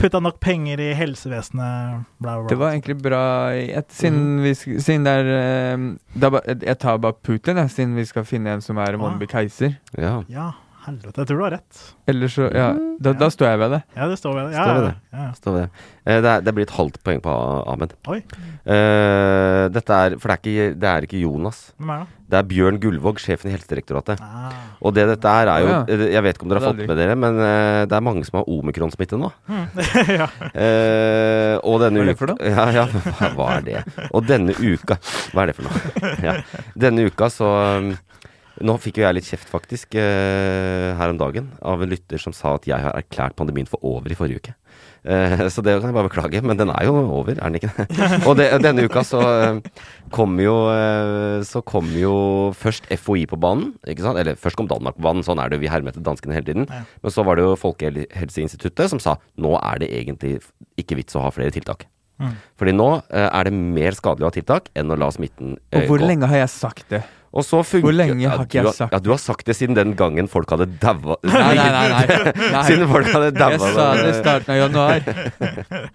putta nok penger i helsevesenet, bla, bla, bla. Det var egentlig bra et, siden, vi, siden det er eh, det ba- Jeg tar bare Putin, jeg, siden vi skal finne en som er Ah. wannabe keiser. ja. Ja, Helvete, jeg tror du har rett. Eller så Ja, da, da står jeg ved det. Ja, det står ved det. Ja, Står ved det. ja, ja. Står ved det. Eh, det, er, det blir et halvt poeng på Ahmed. Oi, Eh, dette er For det er, ikke, det er ikke Jonas. hvem er det? Det er Bjørn Gullvåg, sjefen i Helsedirektoratet. Ah. Og det dette er, er jo eh, Jeg vet ikke om dere har fått med dere, men eh, det er mange som har omikron-smitte nå. ja. Eh, og denne Hva er det uka for noe? Ja, ja, hva, hva er det? Og denne uka Hva er det for noe? Ja. Denne uka så um, Nå fikk jo jeg litt kjeft, faktisk, eh, her om dagen, av en lytter som sa at jeg har erklært pandemien for over i forrige uke. Eh, så det kan jeg bare beklage, men den er jo over, er den ikke det? Og det, denne uka så eh, kom jo Så kom jo først FHI på banen, ikke sant? Eller først kom Danmark på banen, sånn er det vi hermet danskene hele tiden. Men så var det jo Folkehelseinstituttet som sa nå er det egentlig ikke vits å ha flere tiltak. Mm. Fordi nå er det mer skadelig å ha tiltak enn å la smitten gå. Og hvor lenge har jeg sagt det? Og så funker, Hvor lenge har ikke jeg sagt Ja, du har sagt det siden den gangen folk hadde daua Nei, nei, nei. nei. Siden folk hadde daua Jeg sa det i starten av januar.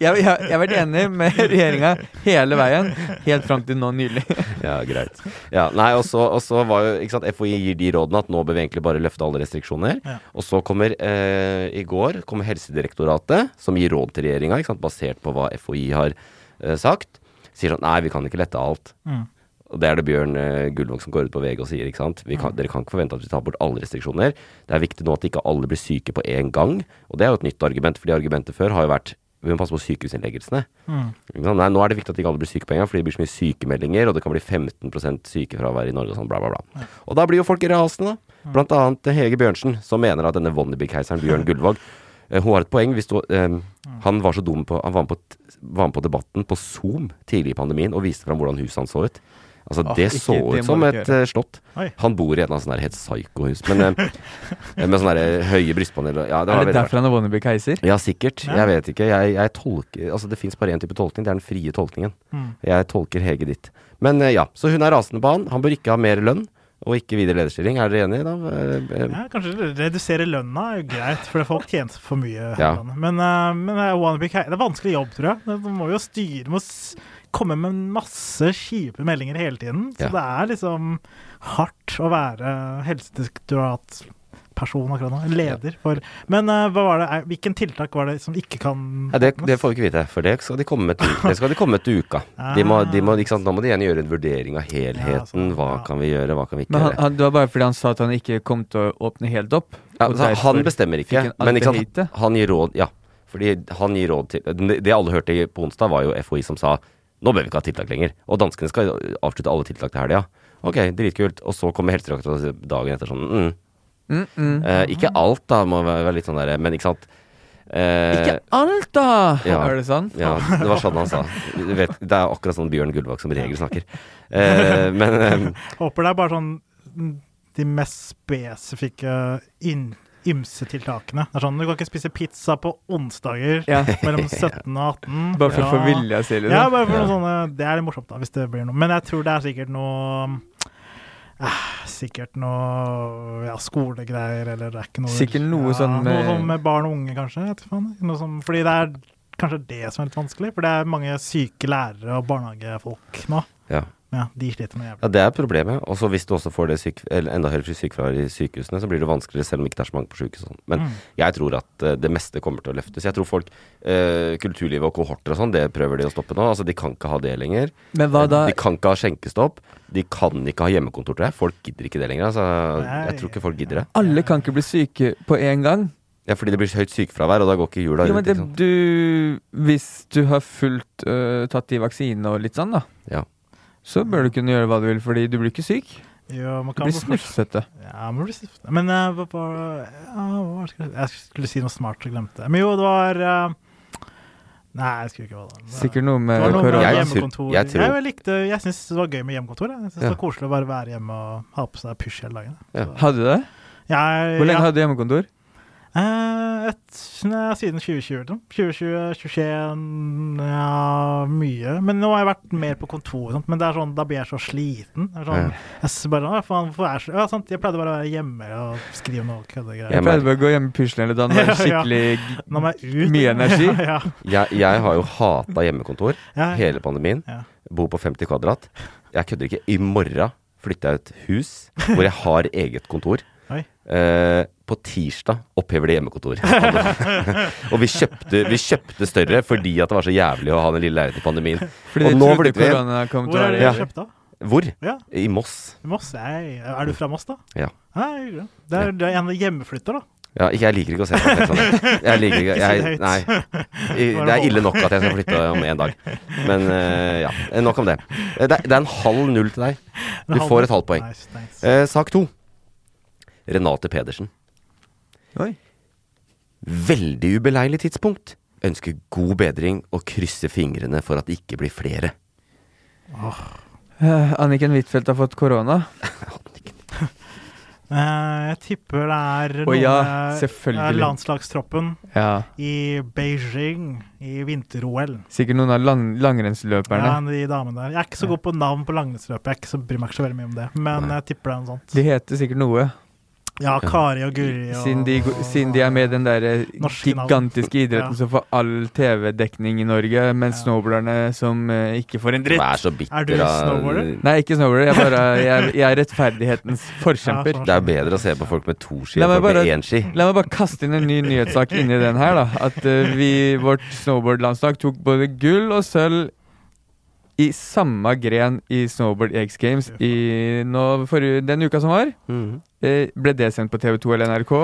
Jeg, jeg, jeg har vært enig med regjeringa hele veien, helt fram til nå nylig. Ja, greit. Ja, nei, og så, og så var jo ikke sant, FHI gir de rådene at nå bør vi egentlig bare løfte alle restriksjoner. Ja. Og så kommer eh, i går kommer Helsedirektoratet, som gir råd til regjeringa, basert på hva FHI har eh, sagt. Sier sånn nei, vi kan ikke lette alt. Mm. Og det er det Bjørn eh, Gullvåg som går ut på VG og sier. ikke sant? Vi kan, Dere kan ikke forvente at vi tar bort alle restriksjoner. Det er viktig nå at ikke alle blir syke på én gang. Og det er jo et nytt argument, fordi argumentet før har jo vært vi må passe på sykehusinnleggelsene. Mm. Nei, nå er det viktig at ikke alle blir syke på en gang, fordi det blir så mye sykemeldinger, og det kan bli 15% sykefravær i Norge og sånn, bla, bla, bla. Og da blir jo folk rasende, da. Blant annet Hege Bjørnsen, som mener at denne Wonderby-keiseren Bjørn Gullvåg eh, Hun har et poeng. Du, eh, han var så dum på Han var med på, var med på debatten på Zoom tidlig i pandemien og viste fram hvordan huset hans så ut. Altså, Åh, det så ut som et uh, eh, slott. Oi. Han bor i et eller annet sånn der helt psyko-hus. Men eh, med sånne der høye brystpaneler ja, det Er det derfor han er wannabe keiser? Ja, sikkert. Ja. Jeg vet ikke. Jeg, jeg tolker Altså, det fins bare én type tolkning. Det er den frie tolkningen. Mm. Jeg tolker Hege ditt. Men uh, ja, så hun er rasende på han. Han bør ikke ha mer lønn, og ikke videre lederstilling. Er dere enige, da? Eh, eh, Ja, kanskje redusere lønna er jo greit, for folk tjener for mye. Ja. Men, uh, men eh, wannabe det er vanskelig jobb, tror jeg. Du må jo styre, må s komme med masse kjipe meldinger hele tiden. Så Ja. det er liksom hardt å være helsedirektoratperson akkurat nå. Leder for Men uh, hva var det, er- hvilken tiltak var det som ikke kan ja, det, det får vi ikke vite, for det skal de komme til, det skal de komme til uka. De må, de må, ikke sant? Nå må de igjen gjøre en vurdering av helheten. Ja, Hva ja. kan vi gjøre, hva kan vi ikke Men han, gjøre? det var bare fordi han sa at han ikke kom til å åpne helt opp. Ja, altså, han bestemmer ikke, men ikke sant? han gir råd Ja, fordi han gir råd til Det det alle hørte på onsdag, var jo FHI som sa nå bør vi ikke ha tiltak lenger. Og danskene skal avslutte alle tiltak til helga. Ok, dritkult. Og så kommer Helsedirektoratet dagen etter sånn mm. Mm, mm. Eh, ikke alt, da, må være være litt sånn der, men ikke sant. Eh, Ikke alt, da! ja. Er det sånn? Ja, det var sånn han sa. Vet, det er akkurat sånn Bjørn Gullvåg som regel snakker. Eh, men eh, Håper det er bare sånn mm, de mest spesifikke inn, ymse tiltakene. Det er sånn, Du kan ikke spise pizza på onsdager Ja. mellom 17 og 18. Bare for å få Ja. vilja si, det? Ja, bare for noe sånne Det er litt morsomt, da, hvis det blir noe. Men jeg tror det er sikkert noe eh, Sikkert noe ja, skolegreier, eller det er ikke noe Sikkert noe ja, sånn med- Noe sånn med barn og unge, kanskje. Noe som, fordi det er kanskje det som er litt vanskelig. For det er mange syke lærere og barnehagefolk nå. ja. Ja, De sliter med jævlig. ja, det er problemet. Og så hvis du også får det syk, eller enda høyere sykefravær i sykehusene, så blir det vanskeligere selv om ikke det er så mange på sykehus sånn. Men Mm. jeg tror at eh, det meste kommer til å løftes. Jeg tror folk, eh, kulturlivet og kohorter og sånn, det prøver de å stoppe nå. Altså, de kan ikke ha det lenger. Men hva da? De kan ikke ha skjenkestopp. De kan ikke ha hjemmekontor, tror jeg. Folk gidder ikke det lenger. Altså, Nei. jeg tror ikke folk gidder det. Alle kan ikke bli syke på en gang. Ja, fordi det blir høyt sykefravær, og da går ikke hjula Ja, men det, du Hvis du har fullt uh, tatt de vaksinene og litt sånn, da, Ja. Så bør du kunne gjøre hva du vil, fordi du blir ikke syk. Jo, man Du blir snufsete. Ja, man blir snufsete. Men uh, hva hva, hva jeg skulle- Jeg skulle si noe smart og glemte. Men jo, det var uh, Nei, jeg skulle ikke hva det var. Sikkert noe med noe med korona. Jeg tror- hjemmekontor. jeg Jeg, likte, jeg syns det var gøy med hjemmekontor. Jeg synes Ja. det var koselig å bare være hjemme og ha på seg pysj hele dagen. Ja. Hadde du det? Jeg, Hvor lenge ja, hadde du hjemmekontor? Eh, et, nei, Siden 2020. liksom. 2020, 2021 Ja, mye. Men nå har jeg vært mer på kontor, Sant? men det er sånn, da blir jeg så sliten. Det er sånn, jeg, bare, «Å, faen, er så, ja, sant? jeg pleide bare å være hjemme og skrive noe køddegreier. Jeg pleide bare å gå hjem og pusle hele dagen. Ja, ja. skikkelig. Mye energi. ja, Jeg, jeg har jo hata hjemmekontor ja. hele pandemien. Ja. Bor på 50 kvadrat. Jeg kødder ikke. I morgen flytter jeg ut hus hvor jeg har eget kontor. Oi. Eh, på tirsdag opphever de hjemmekontor. og vi kjøpte, vi kjøpte større fordi at det var så jævlig å ha den lille leiligheten i pandemien. Fordi og nå flytter vi til Hvor er det ja. kjøpt, da? Hvor? Ja, I Moss. i Moss. Nei, er du fra Moss, da? Ja. Nei, det er, det er en hjemmeflytter, da. Ja, jeg liker ikke å se på det. sånn. Jeg liker ikke jeg. Nei. Det er ille nok at jeg skal flytte om en dag. Men eh, ja, nok om det. Eh, Det er, det er en halv null til deg. Du får et halvt poeng. Eh, sak to. Renate Pedersen. Oi. Veldig ubeleilig tidspunkt. Ønsker god bedring og krysser fingrene for at det ikke blir flere. Eh, Anniken Huitfeldt har fått korona. Eh, jeg tipper det er Å ja, med, selvfølgelig. eh, landslagstroppen Ja. i Beijing i vinter-OL. Sikkert noen av lang Ja, de damene der. Jeg er ikke så god på navn på langrennsløpet, jeg er ikke så, bryr meg ikke så veldig mye om det. Men jeg tipper det er noe sånt. De heter sikkert noe. Ja, Kari og Guri og Siden de, siden de er med i den der gigantiske idretten Ja. som får all TV-dekning i Norge, mens Ja. snowboarderne som uh, ikke får en dritt. er så bitter. Er du snowboarder? Nei, ikke snowboarder. Jeg, bare, jeg, jeg er rettferdighetens forkjemper. Ja, Det er bedre å se på folk med to ski enn folk med én ski. La meg bare kaste inn en ny nyhetssak inni den her, da. At uh, vi, vårt snowboardlandslag tok både gull og sølv i samme gren i Snowboard X Games i nå, forrige, den uka som var. Mhm. Eh, ble det sendt på TV2 eller NRK?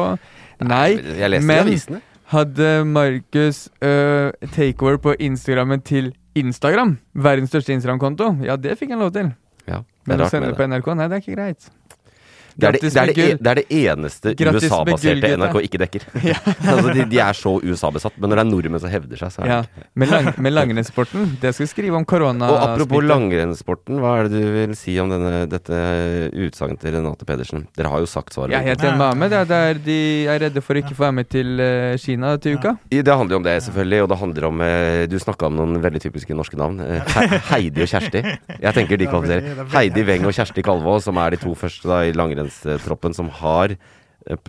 Nei. Jeg leste men- i avisene. Hadde Markus uh, takeover på Instagrammen til Instagram, verdens største Instagram-konto, ja, det fikk han lov til. Ja, det Men er å sende det på. NRK, nei, det er ikke greit. Det er det, det, er det, e- det er det eneste USA-baserte. NRK ikke dekker. altså, de, de er så USA-besatt, men når det er nordmenn som hevder seg, så er Ja. det ikke Med, lang, med langrennssporten, det skal vi skrive om korona. Og apropos langrennssporten, hva er det du vil si om denne, dette utsagnet til Renate Pedersen? Dere har jo sagt svaret. Jeg er helt enig med Ahmed. Det er der de er redde for å ikke få være med til eh, Kina til uka. Det handler jo om det, selvfølgelig. Og det handler om eh, Du snakka om noen veldig typiske norske navn. Eh, Heidi og Kjersti. Jeg tenker de er kvalifiserer. er Heidi Weng og Kjersti Kalvå, som er de to første da, i langrennstroppen som har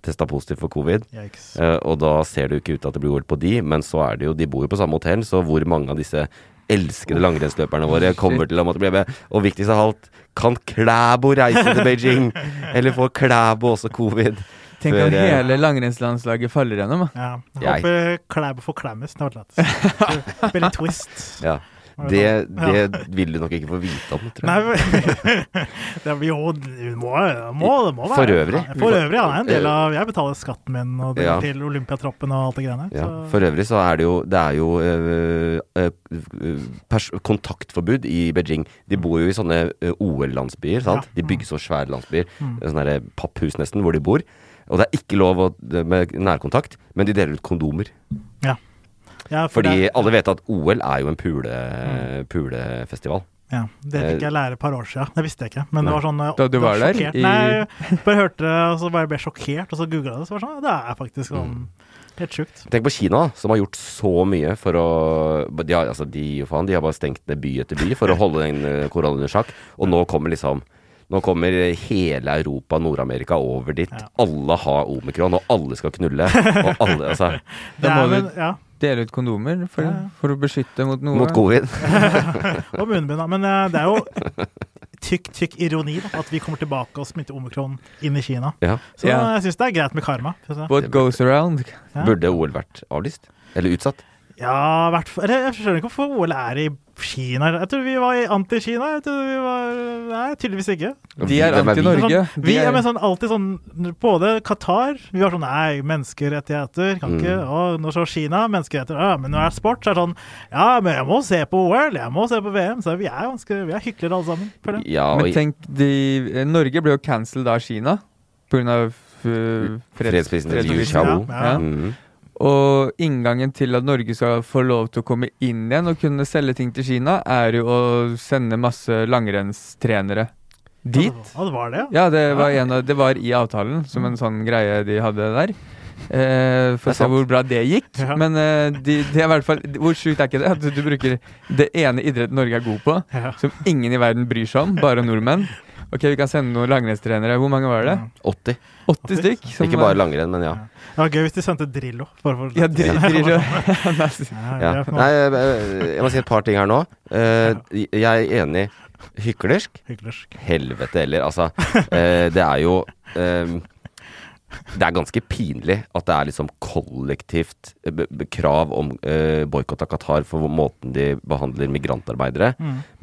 testa positivt for covid. Eh, og da ser det jo ikke ut til at det blir OL på de, men så er det jo De bor jo på samme hotell, så hvor mange av disse elskede langrennsløperne våre kommer til å måtte bli med? Og viktigst av alt, kan Klæbo reise til Beijing? Eller får Klæbo også covid? Tenk om eh, hele langrennslandslaget faller gjennom. Ja. Jeg håper Klæbo får klemmes. Det hadde vært twist. Ja. Det, det vil du nok ikke få vite om, tror jeg. Nei, det jo, må, må, det må være For øvrig. Ja, For øvrig, ja. En del av Jeg betaler skatten min og det Ja. til Olympiatroppen og alt det greiene. Ja, for øvrig så er det jo Det er jo øh, øh, kontaktforbud i Beijing. De bor jo i sånne OL-landsbyer, sant? Ja. De bygger så svære landsbyer. Mm. Sånne papphus nesten, hvor de bor. Og det er ikke lov å, med nærkontakt, men de deler ut kondomer. ja, for Fordi det- alle vet at OL er jo en pule, pulefestival. Ja, Det fikk jeg lære et par år siden. Det visste jeg ikke. Men det var sånn Da du var der, sjokkert. i- Nei, bare hørte det, og så bare ble sjokkert, og så googla det, så var det sånn Det er faktisk Mm. sånn helt sjukt. Tenk på Kina, som har gjort så mye for å De har, altså, de, faen, de har bare stengt ned by etter by for å holde den øh, koronaen under sjakk. Og nå kommer liksom Nå kommer hele Europa, Nord-Amerika over dit. Ja. Alle har omikron, og alle skal knulle. Og alle, altså, Det er men, ja, Dele ut kondomer for, Ja, for å beskytte mot noe. mot covid. og munnbind. Men eh, det er jo tykk, tykk ironi da, at vi kommer tilbake og smitter omikron inn i Kina. Ja. Så Ja. jeg syns det er greit med karma. What goes around. Ja. Burde OL vært avlyst? Eller utsatt? Ja, hvert fall Jeg skjønner ikke hvorfor OL er i Kina. Jeg tror vi var i anti-Kina. Jeg tror vi var Nei, tydeligvis ikke. De er anti-Norge. Sånn, vi er med sånn, alltid sånn Både Qatar Vi var sånn Nei, menneskerettigheter kan ikke Mm. Og nå så Kina, menneskerettigheter ja, Men når det er sport, så er det sånn Ja, men jeg må se på OL, jeg må se på VM. Så vi er ganske Vi er hyklere alle sammen. føler jeg. Ja, Men tenk, de, eh, Norge ble jo cancelled av Kina pga. Uh, freds, fredsprisen til Liu. Xiaobo. Ja, ja. Mm. Og inngangen til at Norge skal få lov til å komme inn igjen og kunne selge ting til Kina, er jo å sende masse langrennstrenere dit. Ja, det var det, ja. Det var, en av, det var i avtalen, som en sånn greie de hadde der. Eh, å se hvor bra det gikk. Ja. Men eh, de, det er i hvert fall Hvor sjukt er ikke det? At du, du bruker det ene idretten Norge er god på, Ja. som ingen i verden bryr seg om, bare nordmenn. Ok, vi kan sende noen langrennstrenere. Hvor mange var det? 80. 80 stykk? som Ikke bare langrenn, men ja. Det var gøy hvis de sendte Drillo. Ja, dri- Drillo. Ja, Nei, jeg må si et par ting her nå. Eh, Jeg er enig. Hyklersk? Hyklersk. Helvete heller. Altså, eh, det er jo eh, det er ganske pinlig at det er liksom kollektivt eh, krav om uh, boikott av Qatar for måten de behandler migrantarbeidere,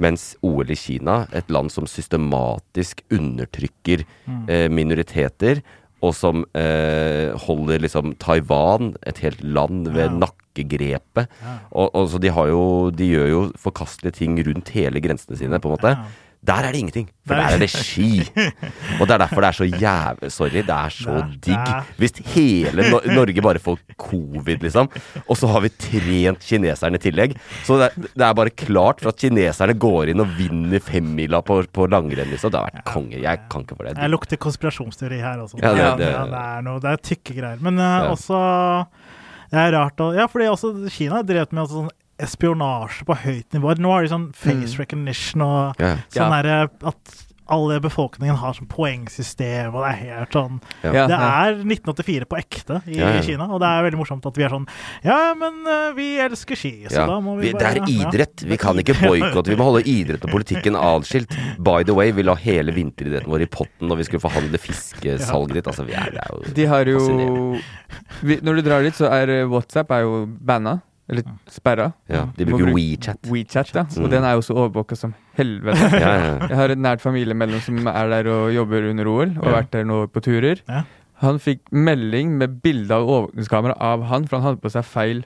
mens OL i Kina, et land som systematisk undertrykker eh, minoriteter, og som eh, holder liksom Taiwan, et helt land, ved nakkegrepet. Og, og så de har jo De gjør jo forkastelige ting rundt hele grensene sine, på en måte. Der er det ingenting, for Der- der er det ski. Og det er derfor det er så jævlig Sorry, det er så det digg. Der. Hvis hele no Norge bare får covid, liksom, og så har vi trent kineserne i tillegg. Så det, det er bare klart for at kineserne går inn og vinner femmila på, på langrenn, liksom. Det har vært konge. Jeg kan ikke for det. Jeg lukter konspirasjonsteori her også. Ja, det- det- ja, det er noe, det er tykke greier. Men uh, Ja. også Det er rart å Ja, fordi også Kina har drevet med altså sånn espionasje på høyt nivå. Nå har de sånn face recognition og yeah. sånn derre at alle befolkningen har sånn poengsystem, og det er helt sånn Ja. Det ja. er 1984 på ekte i Ja, ja. Kina, og det er veldig morsomt at vi er sånn Ja, men eh, vi elsker ski, så Ja. da må vi Vi, det bare er ja. idrett. Vi kan ikke boikotte. Vi må holde idrett og politikken atskilt. By the way, vi la hele vinteridretten vår i potten når vi skulle forhandle fiskesalget ditt. Altså, vi er, det er jo De har jo vi, Når du drar dit, så er eh, WhatsApp er jo banna. Eller sperra. Ja, de bruker bruke WeChat. WeChat, ja. Mm. Og den er jo så overvåka som helvete. Ja, ja. Jeg har et nært familiemedlem som er der og jobber under OL, og har vært der nå på turer. Ja. Han fikk melding med bilde av overvåkningskamera av han, for han hadde på seg feil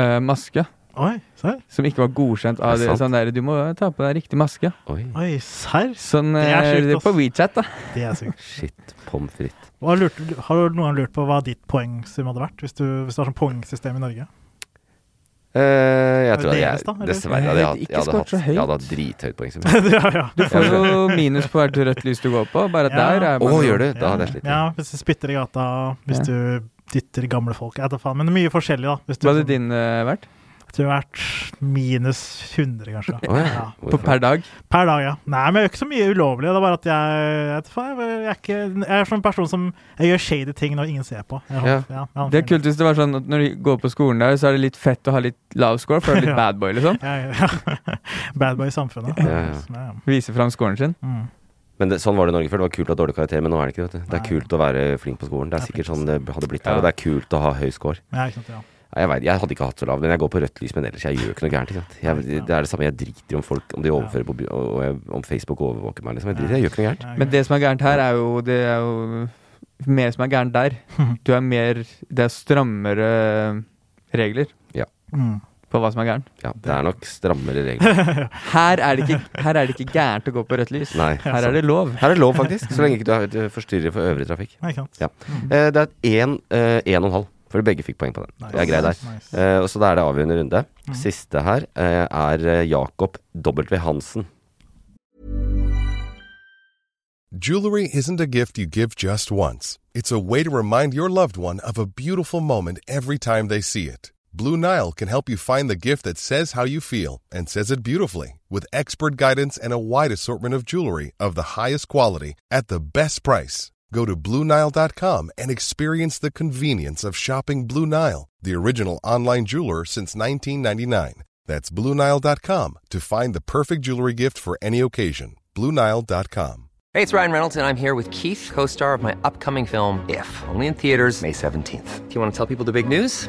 uh, maske. Oi, serr? Som ikke var godkjent av Det det. Sånn der, du må ta på deg riktig maske. Oi, Oi, serr? Sånn Det er eh, er ass. på WeChat, da. Det er sykt. shit. Pommes frites. Har du noen gang lurt på hva ditt poengsum hadde vært, hvis du, hvis du har sånn poengsystem i Norge? Eh, jeg tror deres jeg da, dessverre hadde jeg, jeg hadde hatt. Jeg hadde hatt drithøyt poeng. ja, ja. Du får jo minus på hvert rødt lys du går på, bare Ja. der er man jo- gjør du? Da hadde jeg slitt. Ja, hvis du spytter i gata, hvis Ja. du dytter gamle folk. Jeg vet da faen, men det er mye forskjellig, da. Hva hadde din uh, vært? Jeg tror det har vært minus 100, kanskje. Oh, ja. Ja. På per dag? Per dag, ja. Nei, men jeg gjør ikke så mye ulovlig. Det er bare at jeg Jeg, jeg, er, ikke, jeg er sånn person som Jeg gjør shady ting når ingen ser på. Jeg ja. Det er kult hvis det var sånn at når du går på skolen der, så er det litt fett å ha litt lav score, for du er litt Ja. bad boy, liksom. Ja, ja. Bad boy i samfunnet. Ja, ja. Ja, ja. Vise fram scoren sin. Mm. Men det, sånn var det i Norge før. Det var kult å ha dårlig karakter, men nå er det ikke det. vet du. Det er kult å være flink på skolen. Det er er sikkert sånn det hadde blitt her. Ja. Og det er kult å ha høy score. Ja, ikke sant, ja. Jeg, vet, jeg hadde ikke hatt så lav, men jeg går på rødt lys. Men ellers, jeg gjør ikke noe gærent. Ikke sant? Jeg, det er det samme, jeg driter om folk Om de overfører på og jeg, om Facebook overvåker meg. Liksom. Jeg driter, jeg gjør ikke noe gærent. Men det som er gærent her, er jo Det er jo mer som er gærent der. Du er mer Det er strammere regler ja. på hva som er gærent. Ja, det er nok strammere regler. Her er det ikke, her er det ikke gærent å gå på rødt lys. Nei. Her er det lov. Her er det lov, faktisk. Så lenge ikke du ikke forstyrrer for øvrig trafikk. Nei, ikke sant. Ja. Eh, det er én eh, og en halv, for begge fikk poeng på den. Nice. Det er grei der. Nice. Uh, og så da er det avgjørende runde. Siste her uh, er eh, Jakob W. Hansen. Jewelry isn't a gift you give just once. It's a way to remind your loved one of a beautiful moment every time they see it. Blue Nile can help you find the gift that says how you feel and says it beautifully with expert guidance and a wide assortment of jewelry of the highest quality at the best price. Go to BlueNile.com and experience the convenience of shopping Blue Nile, the original online jeweler since 1999. That's BlueNile.com to find the perfect jewelry gift for any occasion. BlueNile.com. Hey, it's Ryan Reynolds, and I'm here with Keith, co star of my upcoming film, If, only in theaters, May 17th. Do you want to tell people the big news?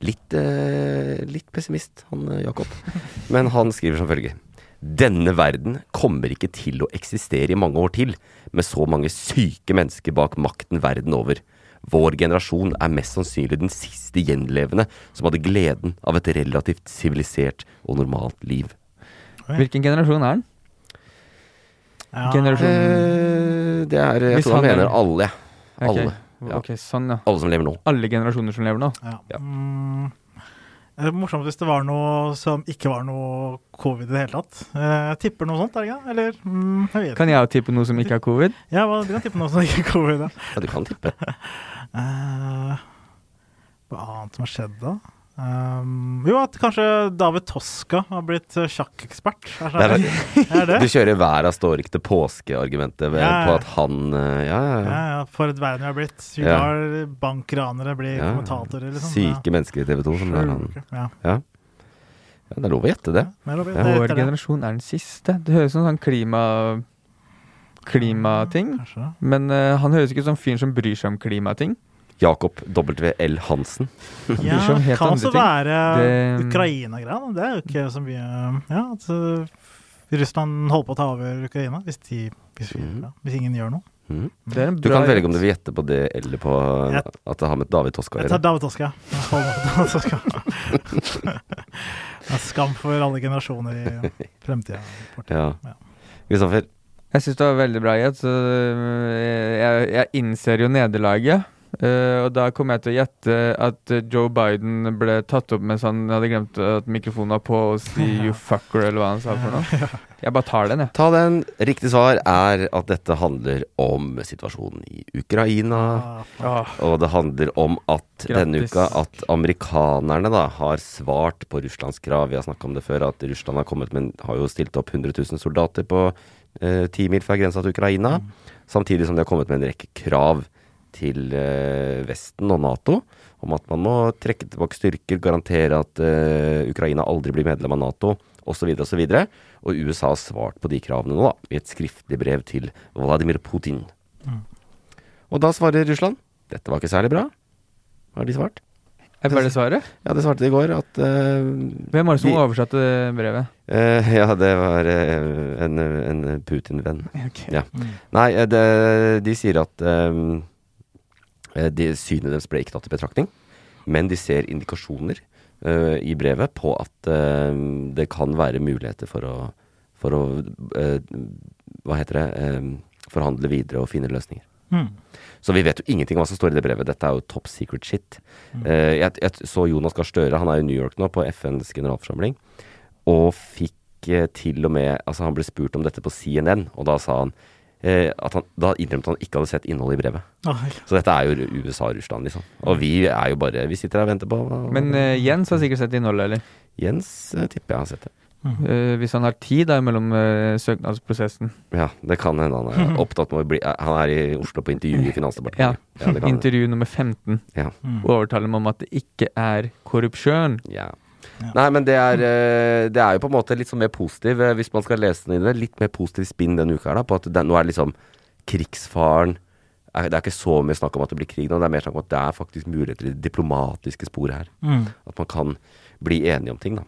Litt, eh, litt pessimist, han eh, Jakob. Men han skriver som følger. Denne verden kommer ikke til å eksistere i mange år til, med så mange syke mennesker bak makten verden over. Vår generasjon er mest sannsynlig den siste gjenlevende som hadde gleden av et relativt sivilisert og normalt liv. Hvilken generasjon er han? Ja. Generasjon Eh, det er Jeg Hvis tror han han er- mener alle. Ok. Alle. Ja. Ok, sånn, ja. Alle som lever nå. Alle generasjoner som lever nå. Ja. Ja. Mm, det er morsomt hvis det var noe som ikke var noe covid i det hele tatt. Eh, Jeg tipper noe sånt, er det ikke? Eller mm, jeg vet Kan jeg jo tippe noe som ikke er covid? Ja, hva- du kan tippe noe som ikke er covid. Ja. Ja, du kan tippe. uh, hva annet som har skjedd da? Um, jo, at kanskje David Toska har blitt eh, sjakkekspert. Er er, er du kjører hver står ikke til påske-argumentet Ja, ja. på at han eh, Ja, ja, Ja, ja. ja, for et verden vi har blitt. Vi Ja. bankranere bli Ja. kommentatorer, liksom. Syke mennesker i TV 2 som han Ja. Ja. ja. Det er lov å gjette det. Men Ja. det Vår generasjon er den siste. Det høres ut som sånn klima... Klimating. Men uh, han høres ikke ut som fyren som bryr seg om klimating. Jakob W.L. Hansen. Ja, det kan også ting. være Ukraina-greia. Det er jo ikke så mye Ja, at uh, Russland holder på å ta over Ukraina hvis, de, hvis, vi, Mhm. ja, hvis ingen gjør noe. Mm. Det er en Du kan velge om du vil gjette på det eller på Jeg- at det har med David Toska å Jeg tar gjøre. David Toska. David Toska. Skam for alle generasjoner i fremtida. Ja. Ja. Kristoffer. Jeg syns det var veldig bra gjett. øh, Jeg, jeg innser jo nederlaget. Øh, og da kommer jeg til å gjette at øh, Joe Biden ble tatt opp mens han hadde glemt at mikrofonen var på, og si 'you fucker', eller hva han sa for noe. Jeg bare tar den, jeg. Ta den. Riktig svar er at dette handler om situasjonen i Ukraina. Ah, Og det handler om at denne uka at amerikanerne da har svart på Russlands krav. Vi har snakka om det før, at Russland har kommet med Har jo stilt opp 100 000 soldater på eh, ti mil fra grensa til Ukraina. Samtidig som de har kommet med en rekke krav til eh, Vesten og Nato om at man må trekke tilbake styrker, garantere at eh, Ukraina aldri blir medlem av Nato, osv. osv. Og, og USA har svart på de kravene nå, da, i et skriftlig brev til Vladimir Putin. Og da svarer Russland dette var ikke særlig bra. Hva har de svart? Er det svaret? Ja, det svarte de i går at uh, Hvem var det som de, oversatte brevet? Uh, Ja, det var uh, en, en Putin-venn. Okay. Ja. Nei, eh, det, de sier at eh, de, synet deres ble ikke tatt i betraktning, men de ser indikasjoner uh, i brevet på at uh, det kan være muligheter for å, for å uh, Hva heter det? eh, forhandle videre og finne løsninger. Mm. Så vi vet jo ingenting om hva som står i det brevet. Dette er jo top secret shit. Eh, jeg, jeg så Jonas Gahr Støre, han er i New York nå, på FNs generalforsamling, og fikk eh, til og med Altså, han ble spurt om dette på CNN, og da sa han eh, at han Da innrømte han ikke hadde sett innholdet i brevet. Oi. Så dette er jo USA og Russland, liksom. Og vi er jo bare Vi sitter her og venter på Men uh, Jens har sikkert sett innholdet, eller? Jens uh, tipper jeg har sett det. Eh, hvis han har tid da mellom uh, søknadsprosessen. Ja, det kan hende han er opptatt med å bli eh, Han er i Oslo på intervju i Finansdepartementet. Ja, ja. Intervju nummer 15. Ja. Mm. Overtaler meg om at det ikke er korrupsjon. Ja. Nei, men det er, eh, det er jo på en måte litt sånn mer positiv, eh, hvis man skal lese den i det, litt mer positiv spinn denne uka her, da, på at det, nå er det liksom krigsfaren Det er ikke så mye snakk om at det blir krig nå, det er mer snakk om at det er faktisk muligheter i det diplomatiske sporet her. Mm. At man kan bli enige om ting, da.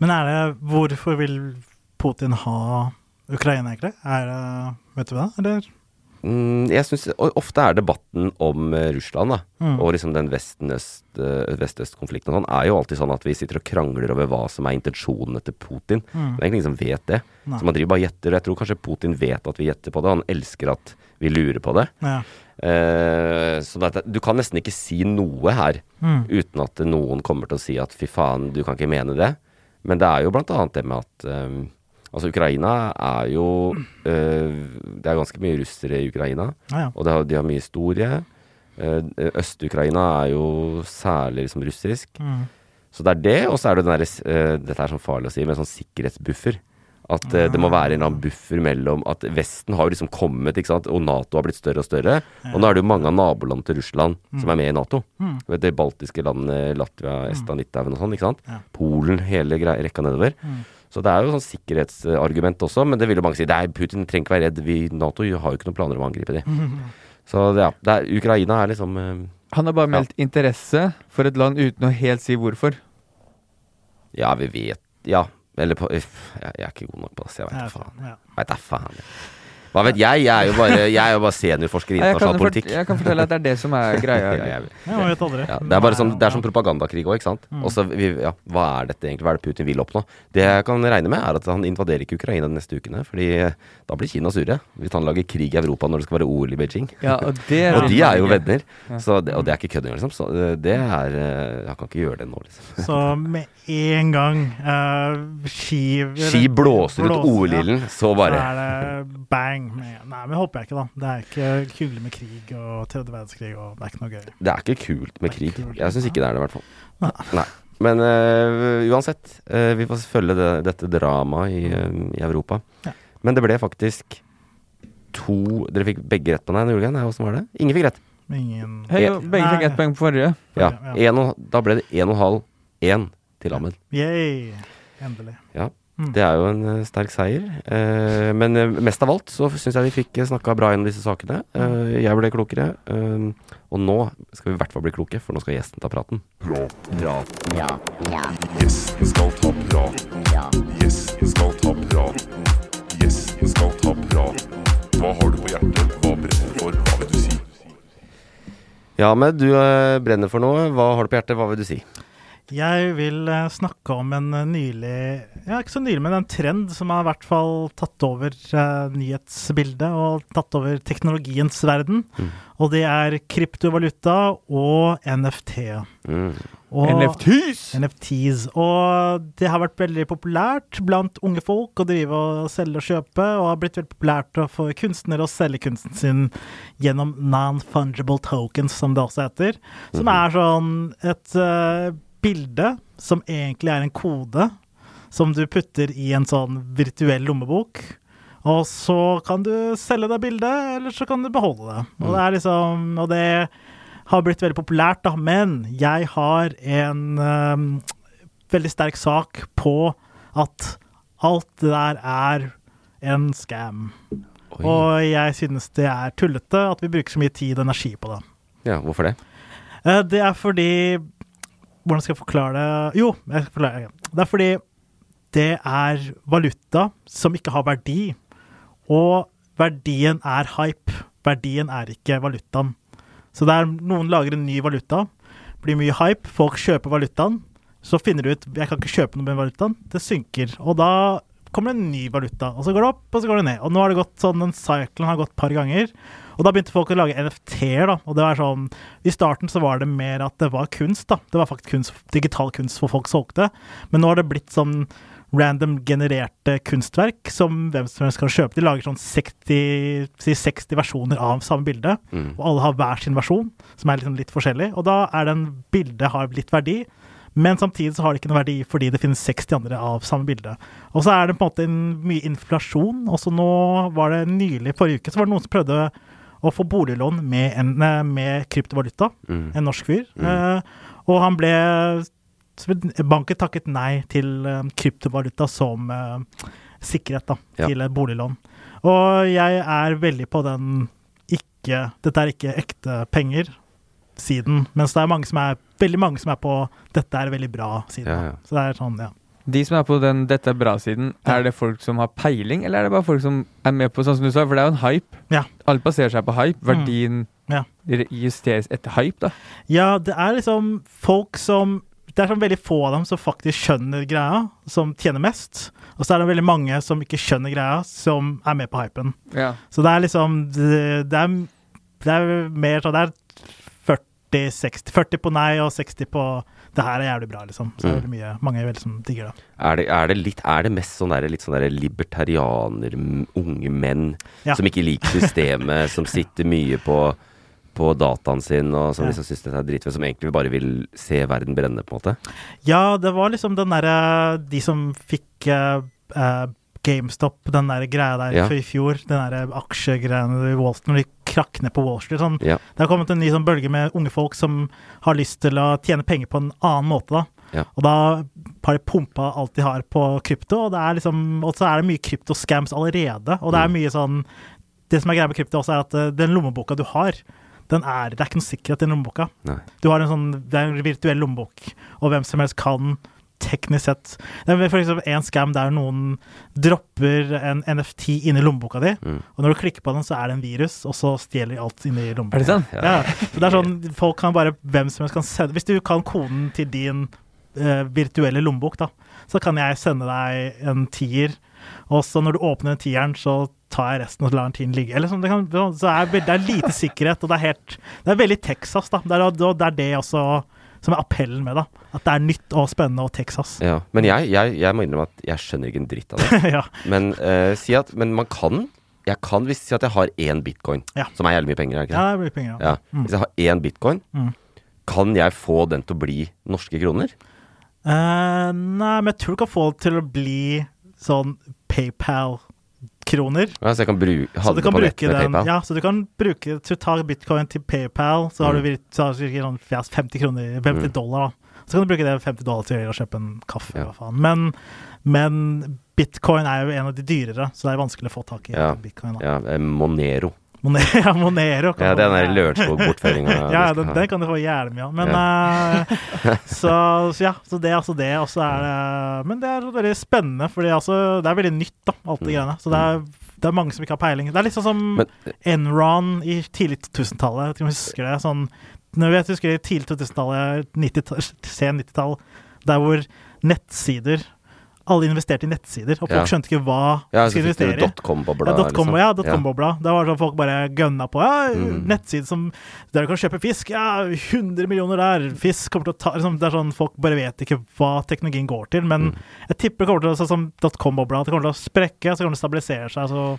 Men er det Hvorfor vil Putin ha Ukraina, egentlig? Er det Vet du det, eller? Jeg synes, Ofte er debatten om eh, Russland da, Mm. og liksom den eh, vest-øst-konflikten og sånn, er jo alltid sånn at vi sitter og krangler over hva som er intensjonene til Putin. Mm. Det er egentlig ingen som vet det. Nei. Så man driver bare gjetter. Og jeg tror kanskje Putin vet at vi gjetter på det. Han elsker at vi lurer på det. Ja. Eh, så det, du kan nesten ikke si noe her Mm. uten at noen kommer til å si at fy faen, du kan ikke mene det. Men det er jo blant annet det med at eh, Altså, Ukraina er jo eh, Det er ganske mye russere i Ukraina. ah, ja. Og det har, de har mye historie. Eh, Øst-Ukraina er jo særlig liksom russisk. Mm. Så det er det, og så er det den derre eh, Dette er sånn farlig å si, men sånn sikkerhetsbuffer. At eh, det må være en eller annen buffer mellom At Vesten har jo liksom kommet, ikke sant, og Nato har blitt større og større. Og nå er det jo mange av nabolandene til Russland som er med i Nato. Mm. De baltiske landene, Latvia, Estland, Litauen og sånn, ikke sant. Ja. Polen, hele rekka nedover. Mm. Så det er jo sånn sikkerhetsargument også, men det vil jo mange si. Nei, Putin trenger ikke være redd. Vi, Nato har jo ikke noen planer om å angripe de. Så det, ja, det er, Ukraina er liksom eh, Han har bare meldt interesse for et land uten å helt si hvorfor. Ja, vi vet Ja. Eller på uff, jeg, jeg er ikke god nok på det, så jeg veit Ja, da faen. ja. Vet da faen. Hva vet jeg? Jeg er jo bare, jeg er jo bare seniorforsker i internasjonal politikk. jeg kan fortelle at det er det som er greia. Ja, jeg, Ja, vet aldri. ja, det er bare sånn, det er sånn propagandakrig òg, ikke sant. Mm. Og vi- ja, hva er dette egentlig? Hva er det Putin vil oppnå? Det jeg kan regne med, er at han invaderer ikke Ukraina de neste ukene. Fordi eh, da blir Kina sure. Hvis han lager krig i Europa når det skal være OL i Beijing. Ja, og det og de er jo venner. Så det, og det er ikke kødd engang, liksom. Så eh, det er eh, Han kan ikke gjøre det nå, liksom. Så med en gang uh, ski Ski blåser ut OL-ilden, så bare Så er det bang. Med, nei, men håper jeg ikke, da. Det er ikke hyggelig med krig og tredje verdenskrig, og det er ikke noe gøy. Det er ikke kult med krig. kult. Jeg syns ikke det er det, i hvert fall. Nei. Men uh, uansett, uh, vi får følge det, dette dramaet i, uh, i Europa. Ja. Men det ble faktisk to Dere fikk begge rett på den? Gjorde dere? Åssen var det? Ingen fikk rett. Ingen Hei, begge fikk ett poeng på forrige. Ja, Ja. en og, Da ble det én og en halv én til Ahmed. Yay. Endelig. Ja. Mm. Det er jo en eh, sterk seier. Eh, men eh, mest av alt så syns jeg vi fikk snakka bra gjennom disse sakene. Eh, jeg ble klokere. eh, og nå skal vi i hvert fall bli kloke, for nå skal gjesten ta praten. Gjesten skal ta praten. Gjesten skal ta praten. Gjesten skal ta praten. Hva har du på hjertet? Hva brenner du for? Hva vil du si? Ja, Ahmed, du brenner for noe. Hva har du på hjertet? Hva vil du si? Jeg vil eh, snakke om en eh, nylig Ja, ikke så nylig, men en trend som har i hvert fall tatt over eh, nyhetsbildet og tatt over teknologiens verden. Mm. Og det er kryptovaluta og NFT. Mm. Og, NFTs! NFTs. Og det har vært veldig populært blant unge folk å drive og selge og kjøpe, og har blitt veldig populært for kunstnere å selge kunsten sin gjennom non-fungible tokens, som det også heter. Som er sånn et eh, bilde som egentlig er en kode som du putter i en sånn virtuell lommebok. Og så kan du selge deg bildet, eller så kan du beholde det. Og det er liksom Og det har blitt veldig populært, da. Men jeg har en um, veldig sterk sak på at alt det der er en scam. Oi. Og jeg synes det er tullete at vi bruker så mye tid og energi på det. Ja, hvorfor det? Eh, Det er fordi Hvordan skal jeg forklare det? Jo, jeg skal forklare det. Det er fordi det er valuta som ikke har verdi. Og verdien er hype. Verdien er ikke valutaen. Så det er noen lager en ny valuta, blir mye hype, folk kjøper valutaen. Så finner du ut jeg kan ikke kjøpe noe med valutaen. Det synker. Og da kommer det en ny valuta. Og så går det opp, og så går det ned. Og nå har det gått sånn, den cyclen har gått et par ganger. Og da begynte folk å lage NFT-er, da. Og det var sånn I starten så var det mer at det var kunst, da. Det var faktisk kunst, digital kunst for folk solgte. Men nå har det blitt sånn random genererte kunstverk som hvem som helst kan kjøpe. De lager sånn 60, si 60 versjoner av samme bilde, Mm. og alle har hver sin versjon, som er liksom litt forskjellig. Og da er den bildet har litt verdi, men samtidig så har det ikke noe verdi fordi det finnes 60 andre av samme bilde. Og så er det på en måte en, mye inflasjon. Og så nå var det nylig, forrige uke, så var det noen som prøvde å få boliglån med, en, eh, med kryptovaluta. Mm. En norsk fyr. Mm. Eh, og han ble Banken takket nei til eh, kryptovaluta som sikkerhet da, Ja. til et boliglån. Og jeg er veldig på den ikke Dette er ikke ekte penger siden. Mens det er mange som er, veldig mange som er på dette er veldig bra siden. Ja, ja. Så det er sånn, ja. De som er på den 'dette er bra'-siden, er det folk som har peiling, eller er det bare folk som er med på sånn som du sa? For det er jo en hype. Ja. Alt baserer seg på hype. Verdien Ja. justeres etter hype, da. Ja, det er liksom folk som Det er sånn veldig få av dem som faktisk skjønner greia, som tjener mest. Og så er det veldig mange som ikke skjønner greia, som er med på hypen. Ja. Så det er liksom Det, det, er, det er mer sånn Det er 40-60 40 på nei og 60 på det her er jævlig bra, liksom. Så det er Mm. veldig mye Mange er veldig som digger det. Er det, er det, litt, er det mest sånn der, litt sånn der libertarianer, unge menn, Ja. som ikke liker systemet, som sitter mye på, på dataen sin, og som liksom syns dette er dritfett, som egentlig bare vil se verden brenne, på en måte? Ja, det var liksom den derre De som fikk eh, eh, GameStop, den der greia der Ja. for i fjor, den der aksjegreiene i Wall Street, når de krakk ned på Wall Street. Sånn, Ja. Det har kommet en ny sånn bølge med unge folk som har lyst til å tjene penger på en annen måte. da. Ja. Og da har de pumpa alt de har på krypto, og, det er liksom, og så er det mye kryptoscams allerede. Og det er Mm. mye sånn Det som er greia med krypto også, er at eh, den lommeboka du har, den er, det er ikke noe sikkerhet i den lommeboka. Nei. Du har en sånn, det er en virtuell lommebok, og hvem som helst kan teknisk sett Det er for eksempel en scam der noen dropper en NFT inni lommeboka di, Mm. og når du klikker på den, så er det en virus, og så stjeler de alt inni lommeboka. Er det sant? Ja. Så det er sånn, folk kan bare, hvem som helst kan sende Hvis du kan koden til din eh, virtuelle lommebok, da, så kan jeg sende deg en tier, og så når du åpner den tieren, så tar jeg resten og lar den tieren ligge. Eller sånn, det, kan, så er, det er lite sikkerhet, og det er helt Det er veldig Texas, da. Det er, det er det også som er appellen med det. At det er nytt og spennende og Texas. Ja. Men jeg, jeg, jeg må innrømme at jeg skjønner ikke en dritt av det. ja. Men uh, si at Men man kan Jeg kan hvis si at jeg har én bitcoin, Ja. som er jævlig mye penger, er ja, det? blir penger. Ja. Mm. Hvis jeg har én bitcoin, Mm. kan jeg få den til å bli norske kroner? Uh, nei, men jeg tror du kan få det til å bli sånn PayPal-kroner. Ja, så bruke Så du kan bruke den, ja, så du kan bruke du tar bitcoin til PayPal, så har Mm. du så har du sikkert sånn 50 kroner, 50 Mm. dollar, da. Så kan du bruke det 50 dollar til å kjøpe en kaffe, Ja. hva faen. Men, men bitcoin er jo en av de dyrere, så det er vanskelig å få tak i Ja. bitcoin. Da. Ja, eh, Monero. Monero, ja, Monero kan Ja, den der Lørenskog-bortføringa. ja, den, den kan du få jævlig mye av. Men eh, så, så ja, så det er altså det. Og så er det Men det er veldig spennende, for det altså, det er veldig nytt, da, alt de Mm. greiene. Så det er, det er mange som ikke har peiling. Det er litt sånn som Men- Enron i tidlig 2000-tallet. Jeg vet ikke om du husker det. Sånn, når jeg husker i tidlig 2000-tallet, 90 sen 90-tall, der hvor nettsider alle investerte i nettsider, og folk Ja. skjønte ikke hva Ja, de skulle investere i. dotcom-bobla, Ja, dotcom, liksom. ja, dotcom-bobla. Det var sånn folk bare gønna på. Ja, Mm. nettside som der du kan kjøpe fisk. Ja, 100 millioner der. Fisk kommer til å ta liksom, Det er sånn Folk bare vet ikke hva teknologien går til. Men Mm. jeg tipper det kommer til å sånn som dotcom-bobla. At det kommer til å sprekke, så kommer det til å stabilisere seg, så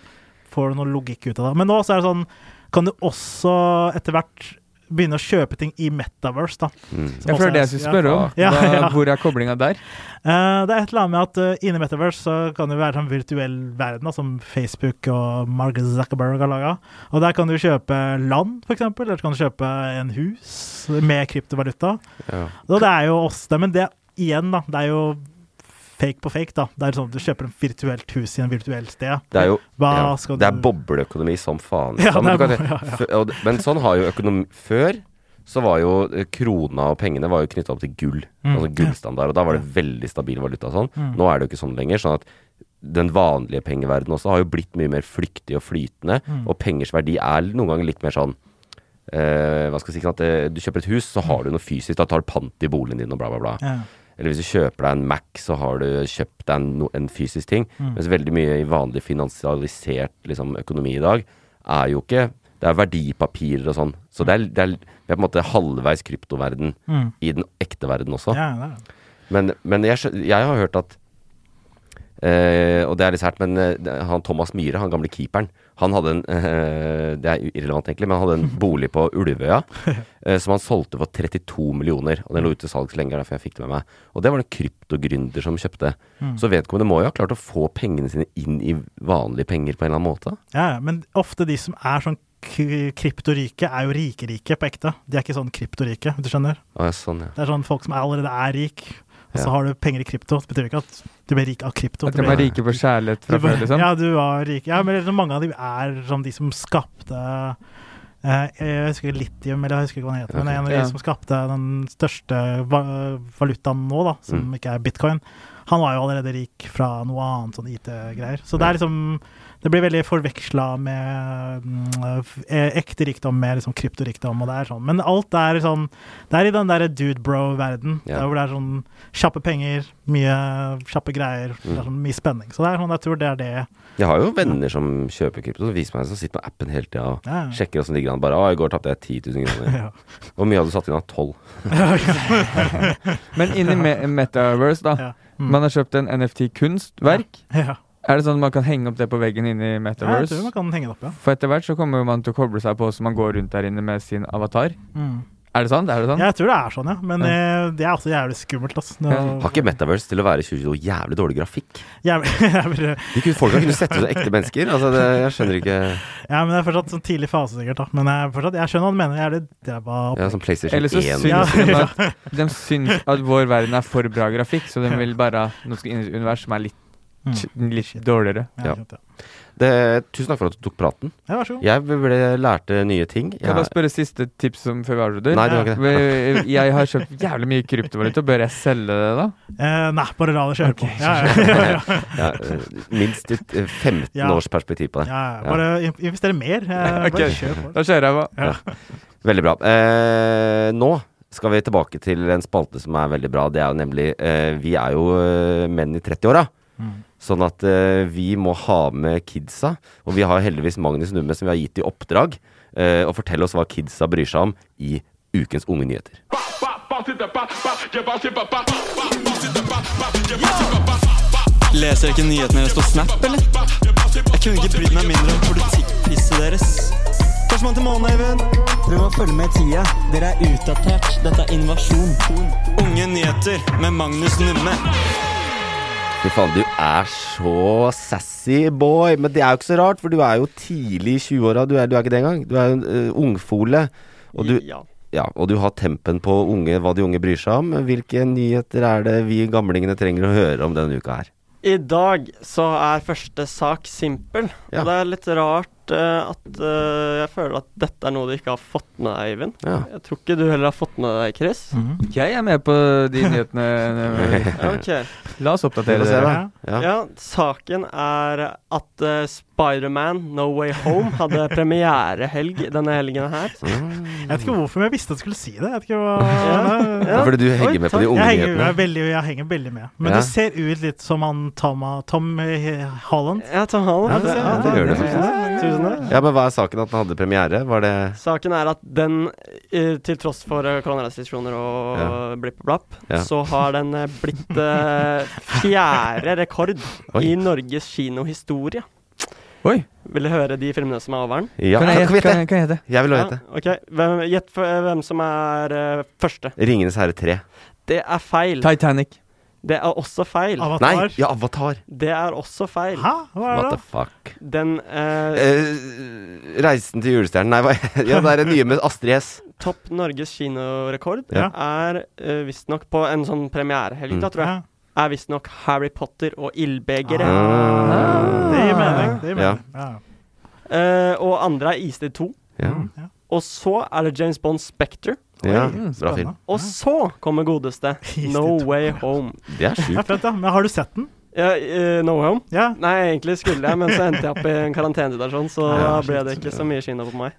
får du noe logikk ut av det. Men nå så er det sånn Kan du også etter hvert begynne å kjøpe ting i Metaverse, da. Mm. Føler er- det jeg skulle spørre om. Ja, Hva, ja. Hvor er koblinga der? Uh, det er et eller annet med at uh, inni Metaverse så kan det være en virtuell verden, da, som Facebook og Mark Zuckerberg har laga. Og der kan du kjøpe land, f.eks., eller så kan du kjøpe en hus med kryptovaluta. Ja. Og det er jo oss, det, men det igjen, da. Det er jo fake på fake, da. Det er sånn at du kjøper et virtuelt hus i en virtuell sted. Det er jo Hva ja, Det er bobleøkonomi som faen. Ja, men, er kan, men sånn har jo økonomi Før så var jo eh, krona og pengene var jo knytta opp til gull. Mm. Altså gullstandard. Og da var det veldig stabil valuta og sånn. Mm. Nå er det jo ikke sånn lenger. Sånn at den vanlige pengeverdenen også har jo blitt mye mer flyktig og flytende. Mm. Og pengers verdi er noen ganger litt mer sånn eh, Hva skal jeg si? Sånn at eh, du kjøper et hus, så har du noe fysisk. Da tar du pant i boligen din og bla, bla, bla. Ja. Eller hvis du kjøper deg en Mac, så har du kjøpt deg en, en fysisk ting. Mm. Mens veldig mye i vanlig finansialisert liksom, økonomi i dag er jo ikke Det er verdipapirer og sånn. Så det er, det er, vi er på en måte halvveis kryptoverden Mm. i den ekte verden også. Ja, det. Men, men jeg, jeg har hørt at eh, Og det er litt sært, men eh, han Thomas Myhre, han gamle keeperen, han hadde en eh, Det er irrelevant egentlig, men han hadde en bolig på Ulvøya eh, som han solgte for 32 millioner. Og den lå ute til salgs lenge, derfor jeg fikk det med meg. Og det var det en kryptogründer som kjøpte. Mm. Så vedkommende må jo ha klart å få pengene sine inn i vanlige penger på en eller annen måte. Ja, men ofte de som er sånn kryptorike, er jo rike-rike på ekte. De er ikke sånn kryptorike, hvis du skjønner. Ah, ja, sånn, ja. Det er sånn folk som allerede er rik, og så har du penger i krypto. Det betyr ikke at du blir rik av krypto. At Du er rike på kjærlighet fra før, liksom? Ja, du var rik. Ja, men liksom mange av dem er som de som skapte eh, Jeg husker litium, eller jeg husker ikke hva det heter, men en av de som skapte den største valutaen nå, da, som Mm. ikke er bitcoin, han var jo allerede rik fra noe annet sånn IT-greier. Så det er liksom Det blir veldig forveksla med mm, eh, ekte rikdom med liksom kryptorikdom, og det er sånn. Men alt er sånn Det er i den derre dude bro-verden, Ja. der hvor det er sånn kjappe penger, mye kjappe greier, det Mm. er sånn mye spenning. Så det er sånn, jeg tror det er det Jeg har jo venner som kjøper krypto, som viser meg som sitter med appen hele tida og Ja, ja. sjekker åssen ligger an. Bare 'Å, i går tapte jeg 10 000 kroner'. Ja. Hvor mye hadde du satt inn av? 12? Men inni me Metaverse, da. Ja. Mm. Man har kjøpt en NFT-kunstverk. Ja. Er det sånn at man kan henge opp det på veggen inni Ja, jeg tror man kan henge det opp, ja. For etter hvert så kommer man til å koble seg på så man går rundt der inne med sin avatar. Mm. Er det sant? Er det sånn? Jeg tror det er sånn, ja. Men Ja. eh, det er også jævlig skummelt. Altså. Nå, Har ikke Metaverse til å være 2022 jævlig dårlig grafikk? jævlig, jævlig, De kunne, folk har kunnet sette ut som ekte mennesker. Altså, det, jeg skjønner ikke ja, men det er fortsatt sånn tidlig fase, sikkert. da Men jeg, fortsatt, jeg skjønner hva du mener. Jævlig, det er bare Ja, som PlayStation Eller så 1. syns Ja. de at, de syns at vår verden er for bra grafikk, så de vil bare ha noe univers som er litt, Mm. litt dårligere. Ja. Ja. Det, tusen takk for at du tok praten. Ja, vær så god. Jeg ble, lærte nye ting. Kan jeg bare Jeg, spørre siste tips om før vi avslutter? Nei, det var ikke det. Jeg har kjøpt jævlig mye kryptovaluta. Bør jeg selge det, da? Eh, nei, bare la det kjøre okay. på. Ja, ja, ja, ja. ja, eh, minst et eh, 15 Ja. års perspektiv på det. ja, ja. Bare investere mer. Eh, okay. Kjør på. Da kjører jeg på. Ja. Veldig bra. Eh, nå skal vi tilbake til en spalte som er veldig bra. Det er jo nemlig eh, Vi er jo eh, menn i 30-åra. Mm. Sånn at eh, vi må ha med kidsa. Og vi har heldigvis Magnus Numme som vi har gitt i oppdrag eh, å fortelle oss hva kidsa bryr seg om i ukens Unge nyheter. Leser dere ikke nyhetene deres på Snap, eller? Jeg kunne ikke brydd meg mindre om politikkpisset deres. Førstemann til månen, Eivind. Dere må følge med i tida. Dere er utdatert. Dette er invasjon. Unge nyheter med Magnus Numme. Fy faen, du er så sassy boy. Men det er jo ikke så rart, for du er jo tidlig i 20-åra. Du, du er ikke det engang. Du er jo en uh, ungfole. Og du, Ja. ja, og du har tempen på unge, hva de unge bryr seg om. Hvilke nyheter er det vi gamlingene trenger å høre om denne uka her? I dag så er første sak simpel. Ja. Og det er litt rart at uh, jeg føler at dette er noe du ikke har fått med deg, Eivind. Ja. Jeg tror ikke du heller har fått med deg, Chris. Mhm. Jeg er med på de nyhetene. okay. La oss oppdatere dere. Ja. Ja, saken er at uh, Spiderman No Way Home hadde premierehelg denne helgen her. Jeg vet ikke hvorfor, men jeg visste at du skulle si det. Jeg vet ikke hva Ja. Ja. Fordi du henger Oi, med på de unge Jeg henger, jeg, veldig, jeg henger veldig med. Men Ja. du ser ut litt som han Tom, Tom eh, Holland. Ja, Tom Holland. Ja, det Det gjør det. Tusen takk. Ja, men hva er saken at den hadde premiere? Var det Saken er at den, eh, til tross for eh, koronarestriksjoner og Ja. blipp og blapp, Ja. så har den blitt uh, fjerde rekord Oi. i Norges kinohistorie. Oi. Vil du høre de filmene som er over den? Ja, Kan kan jeg? Kan, kan jeg hete? Jeg vil Ja, gjette. ok. Hvem, gjett eh, hvem som er uh, første. 'Ringenes herre 3'. Det er feil. Titanic. Det er også feil. Avatar. Nei, ja, Avatar. Det er også feil. Hæ? Hva er What det? the fuck? Den uh, Eh, reisen til julestjernen Nei, hva Ja, det er det nye med Astrid S. topp Norges kinorekord Ja. er uh, visstnok på en sånn premierehelg, Mm. da, tror jeg. Er visstnok Harry Potter og Ildbegeret. Ah. Mening. Det gir Ja. mening. Ja. Eh, og andre er Istid 2. Ja. Og så er det James Bond Spectre. ja, bra film. Og så kommer godeste No Way Home. Det er sjukt. ja. Men har du sett den? Ja, uh, no Way Home? Ja. Nei, egentlig skulle jeg, men så endte jeg opp i en karantenesituasjon, så da ble det ikke så mye kino på meg.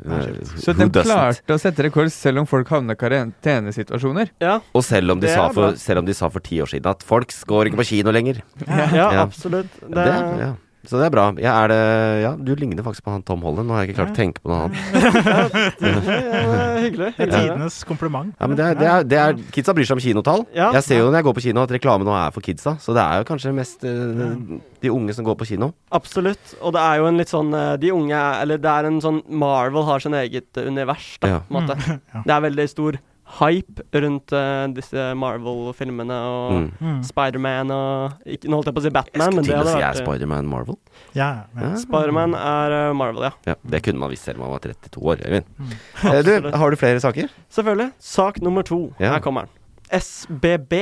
Så den de klarte å sette rekord selv om folk havna i karantenesituasjoner. Ja, Og selv om, de sa for, selv om de sa for ti år siden at folk går ikke på kino lenger. ja, Ja. absolutt. Det, Det, ja. Så det er bra. Jeg er det, ja, du ligner faktisk på han Tom Holland. Nå har jeg ikke klart å tenke på noe annet. hyggelig. Det er tidenes kompliment. Ja, men det er, det er, det er, kidsa bryr seg om kinotall. Jeg ser jo når jeg går på kino at reklame nå er for kidsa. Så det er jo kanskje mest eh, de unge som går på kino. Absolutt. Og det er jo en litt sånn eh, De unge er- Eller det er en sånn Marvel har sin eget eh, univers, da, på en måte. Det er veldig stor hype rundt uh, disse Marvel-filmene og Mm. Mm. Spiderman og ikke, Nå holdt jeg på å si Batman, men skulle til å si er vært eh, Spiderman Marvel. Ja, ja. Spiderman er uh, Marvel, ja. Ja, det kunne man visst selv om man var 32 år. Øyvind. Mm. Eh, Du, har du flere saker? Selvfølgelig. Sak nummer to. Ja. Her kommer den. SBB,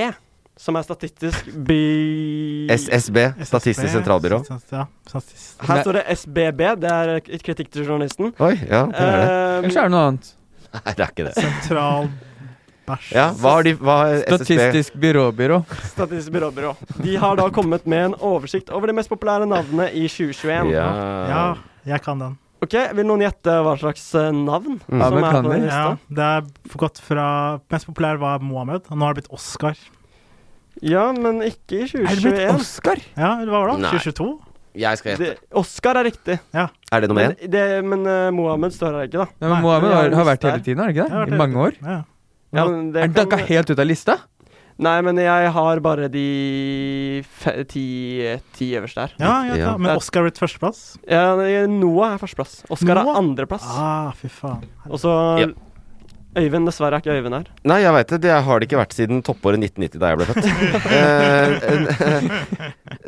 som er Statistisk by... SSB, Statistisk sentralbyrå. Ja, statistisk. Her står det SBB. Det er kritikk til journalisten. Oi, ja, det er det. Uh, Eller så er det noe annet. Nei, det er ikke det. Sentral bæsj. Ja, hva har de hva har SSB Statistisk byråbyrå. Statistisk byråbyrå. De har da kommet med en oversikt over de mest populære navnene i 2021. Ja. Ja, jeg kan den. Ok, Vil noen gjette hva slags eh, navn Mm. Ja, som men er kan på den lista? Ja, det er gått fra Mest populær var Mohammed, og nå har det blitt Oscar. Ja, men ikke i 2021. Er det blitt Oscar? Ja, eller hva var det? Nei. 2022? Jeg skal gjette. Oscar er riktig. Ja. Er det nummer Men, det, men uh, Mohammed står her ikke, da. Ja, men Mohammed har har, vært hele tiden, har det ikke det? I mange år. Ja. Ja, men det Er den dunka kan- helt ut av lista? Nei, men jeg har bare de fe, ti, ti øverste her. Ja, ja, Ja. ja. Men Oscar er blitt førsteplass? Ja, Noah er førsteplass. Oscar Noah? er andreplass. Ah, fy faen. Og så Ja. Øyvind, dessverre er ikke Øyvind her. Nei, jeg veit det. Det har det ikke vært siden toppåret 1990, da jeg ble født. Eh,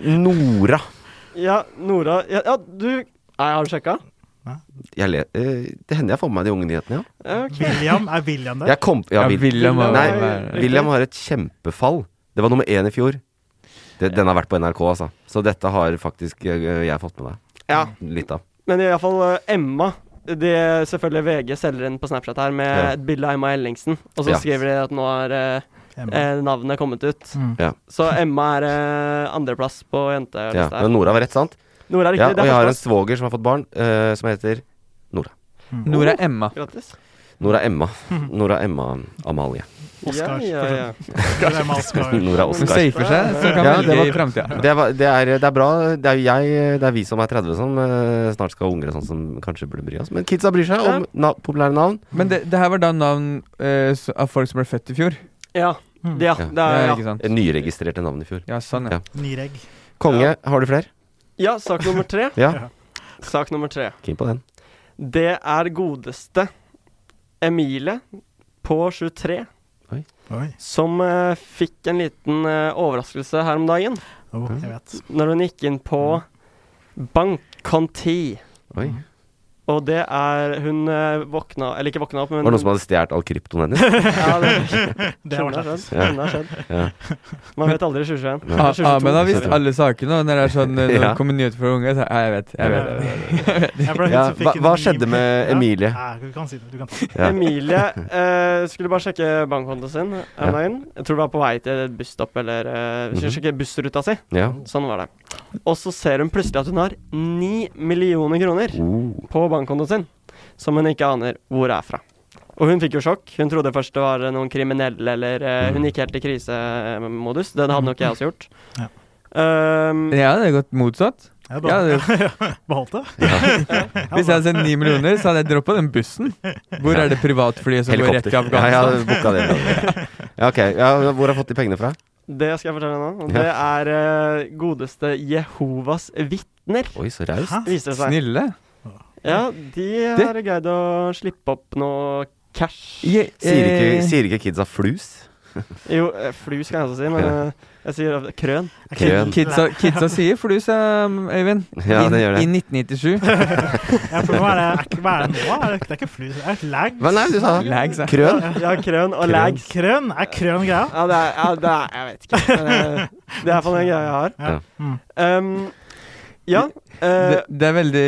eh, Nora. Ja, Nora Ja, ja du Nei, Har du sjekka? Jeg le, eh, det hender jeg får med meg de unge nyhetene, ja. Okay. William, er William der? Jeg kom, ja, Ja, Vil- William Nei, William har et kjempefall. Det var nummer én i fjor. Det, den har vært på NRK, altså. Så dette har faktisk eh, jeg fått med meg. Ja. Litt av. Men iallfall uh, Emma. Det selvfølgelig VG selger inn på Snapchat her med Ja. et bilde av Emma Ellingsen. Og så Ja. skriver de at nå har eh, eh, navnet kommet ut. Mm. Ja. Så Emma er uh, andreplass på jentelista. Ja. Men Nora var rett, sant? Nora er riktig. Ja, og jeg har en svoger som har fått barn, eh, som heter Nora. oh, Emma. Grattis. Nora Emma. Nora Emma Amalie. Oscar. Ja, ja, ja. Oscar Emma Oscar. Hun safer seg, så kan Ja, velge det var- i framtida. Det, det, det er bra. Det er jeg, det er vi som er 30 som eh, snart skal ha unger sånn som kanskje burde bry oss. Men kidsa bryr seg om na populære navn. Men det, det her var da navn eh, av folk som ble født i fjor? Ja, Mm. det, ja, Ja. det er, Ja, ja. ikke sant? Nyregistrerte navn i fjor. Ja, sånn, ja. Ja. Nireg. Konge, har du flere? ja, sak nummer tre. Ja. Sak nummer tre. Keen på den. Det er godeste Emilie på 23 Oi. som uh, fikk en liten uh, overraskelse her om dagen. Oh, jeg vet. Når hun gikk inn på Bankkonti. Oi. Og det er Hun eh, våkna Eller ikke våkna opp, men Var det noen som hadde stjålet all kryptoen hennes? Ja, det, Det har skjedd. Ja. skjedd. Ja. Man vet aldri i 2021. Ja, men 2022. Har visst alle sakene, og når det er sånn eh, Når det kommer nyheter fra unge, så ja, jeg vet. Jeg vet, jeg vet, jeg vet. Jeg ble hun Ja, hva- hva skjedde med Emilie? Du kan si det. Du kan ta det. Emilie eh, skulle bare sjekke bankkontoen sin her. Jeg tror det var på vei til et busstopp eller uh, Skulle Mhm. sjekke bussruta si. Ja. Sånn var det. Og så ser hun plutselig at hun har ni millioner kroner på på bankkontoen sin, som hun ikke aner hvor er fra. Og hun fikk jo sjokk. Hun trodde først det var noen kriminelle, eller uh, Hun gikk helt i krisemodus. Det hadde nok jeg også gjort. Ja. Um, Jeg hadde gått motsatt. Ja, Ja, det- Beholdt det? Hvis jeg hadde sett ni millioner, så hadde jeg droppa den bussen. Hvor er det privatflyet som går rett til Ja, jeg Afghanistan? hadde det. Ja, ok. Ja, hvor har jeg fått de pengene fra? det skal jeg fortelle nå. Det er uh, godeste Jehovas vitner, Oi, så raust. Det. Snille. Ja, de har greid å slippe opp noe cash. Je, Sier eh, ikke, sier ikke kidsa flus? Jo, eh, flus kan jeg også si, men Ja. eh, jeg sier krøn. Krøn. Kidsa, kidsa sier flus, eh, Øyvind. Ja, det gjør det. I 1997. Ja, for hva er det, er, hva er det nå? Er det, det er ikke flus, det er lags. Hva nei, du sa Lags, ja. krøn? Ja, krøn og Krøn. lags. Krøn? Er krøn greia? Ja, det er, ja, det er Jeg vet ikke. Det er det er iallfall en greia jeg har. Ja. Um, ja. Uh, Det, det er veldig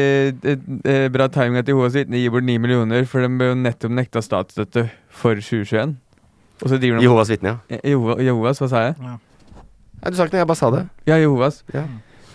eh, eh, bra timing at Jehovas vitner gir bort 9 millioner, for de ble jo nettopp nekta statsstøtte for 2021. Og så driver de Jehovas vitner, ja. Jeho Jehovas, hva sa jeg? Nei, Du sa ikke noe, jeg bare sa det. Ja, Jehovas. Ja.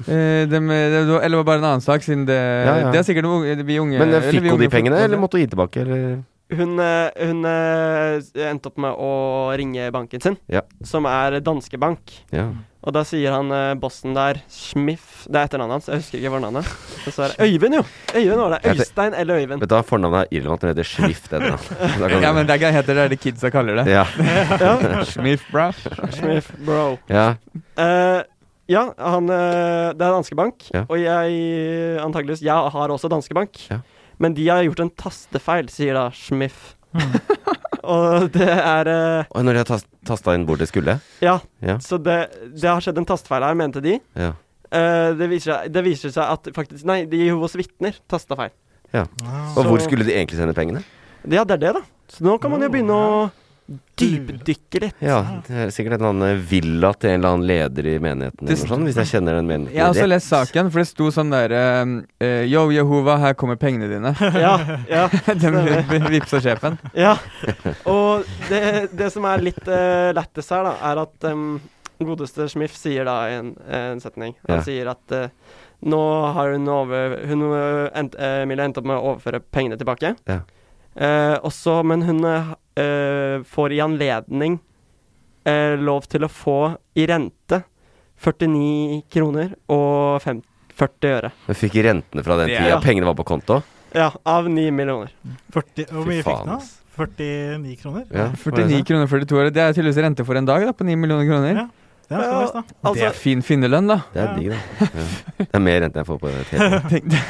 Eh, de, de, var, eller var bare en annen sak, siden det Ja, ja. Det er sikkert vi unge Men eh, fikk hun de pengene, eller måtte hun gi tilbake? Eller? Hun eh, hun eh, endte opp med å ringe banken sin, Ja. som er Danske Bank. Ja. Og da sier han eh, bossen der, Schmiff Det er etternavnet hans, jeg husker ikke fornavnet. Og så er det Øyvind, jo! Øyvind var det. Øystein eller Øyvind. Vet du hva, fornavnet er irrelevant, det heter Smith? Ja, men det er heter det det kidsa kaller det. ja. Ja. Smith, bra. Schmiff, bro. ja. Uh, ja, han Det er Danske Bank, Ja. og jeg antageligvis Jeg har også Danske Bank. Ja. Men de har gjort en tastefeil, sier da Schmiff. og det er uh, Og når de har tas tasta inn hvor det skulle? Ja, Ja. så det, det har skjedd en tastefeil her, mente de. Ja. Uh, det, viser det viser seg at faktisk Nei, de Jehovas vitner tasta feil. ja. Wow. Og hvor skulle de egentlig sende pengene? Ja, det er det, da. Så nå kan man jo begynne å dypdykke litt. Ja, det er sikkert en eller annen villa til en eller annen leder i menigheten, eller sånn, hvis jeg kjenner den menigheten Jeg har også lest saken, for det sto sånn der uh, Yo, Jehova, her kommer pengene dine. Ja, ja, Den vippsa sjefen. ja. Og det, det som er litt uh, lættis her, da, er at um, godeste Schmiff sier da en, en setning Han Ja. sier at uh, nå har hun over Hun uh, end, eh, Emilie endt opp med å overføre pengene tilbake. Ja. Uh, også, men hun eh, får i anledning eh, lov til å få i rente 49 kroner og 50, 40 øre. Du fikk rentene fra den tida? Ja. pengene var på konto. Ja, av 9 millioner. 40, hvor mye fikk faen, den da? 49 kroner? Ja, 49 kroner 42 øre. Det er tydeligvis rente for en dag, da, på 9 millioner kroner. Ja. Det er nice, da. Det Altså, er fin finnerlønn, da. Det er digg, da. Ja. Det er mer rente jeg får på det TV.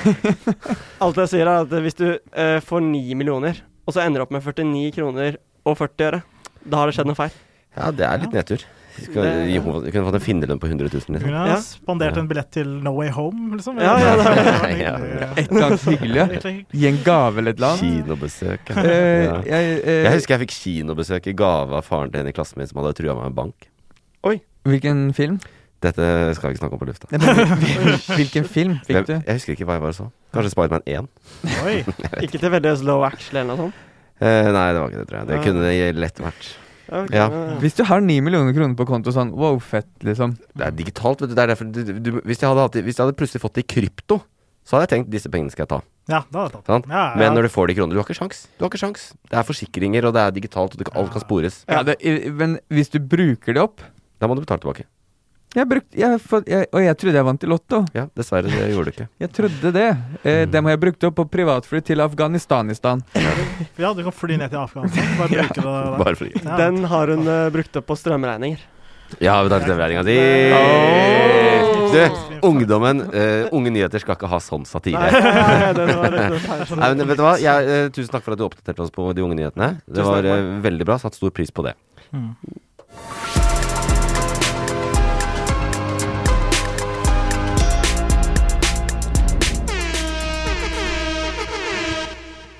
Alt jeg sier, er at hvis du uh, får 9 millioner og så ender du opp med 49 kroner og 40 øre. Da har det skjedd noe feil. Ja, det er litt nedtur. Skal Det- henne- kunne fått en finnerlønn på 100 000, Du liksom. Ja. spandert en billett til No Way Home, liksom. Ja, ja, det er- Ja, Et eller annet hyggelig. Gi en gave eller et eller annet. Kinobesøk. Ja. Eh, jeg, eh, Jeg husker jeg fikk kinobesøk i gave av faren til en i klassen min som hadde trua meg med bank. Hvilken film? Dette skal vi ikke snakke om på lufta. Hvilken film fikk du? jeg husker ikke hva jeg var og så. Kanskje Spiderman 1? Oi. Ikke til veldig slow action eller noe sånt. Eh, nei, det var ikke det, tror jeg. Det kunne det lett vært. Okay. Ja. Hvis du har ni millioner kroner på konto, sånn wow, fett, liksom. Det er digitalt, vet du. Det er derfor du, du, hvis, jeg hadde hatt, hvis jeg hadde plutselig fått det i krypto, så hadde jeg tenkt disse pengene skal jeg ta. Ja, da hadde jeg tatt? Ja, ja. Men når du får det i kroner, du har ikke sjans. Du har ikke sjans. Det er forsikringer, og det er digitalt, og alt kan spores. Ja, det, men hvis du bruker det opp Da må du betale tilbake. Jeg bruk, jeg, jeg, Og jeg trodde jeg vant i Lotto. Ja, dessverre, det gjorde du ikke. Jeg trodde det. Eh, Dem har jeg brukt opp på privatfly til Afghanistan. Ja, du kan fly ned til Afghanistan. Bare bruke det der. Bare fly. Ja. Den har hun uh, brukt opp på strømregninger. Ja, vi tar strømregninga di. Du, ungdommen uh, Unge nyheter skal ikke ha sånn satire. Nei, den var litt feil. Nei, men vet du hva? Jeg, uh, tusen takk for at du oppdaterte oss på de unge nyhetene. Det var veldig bra. Satt stor pris på det. Mm.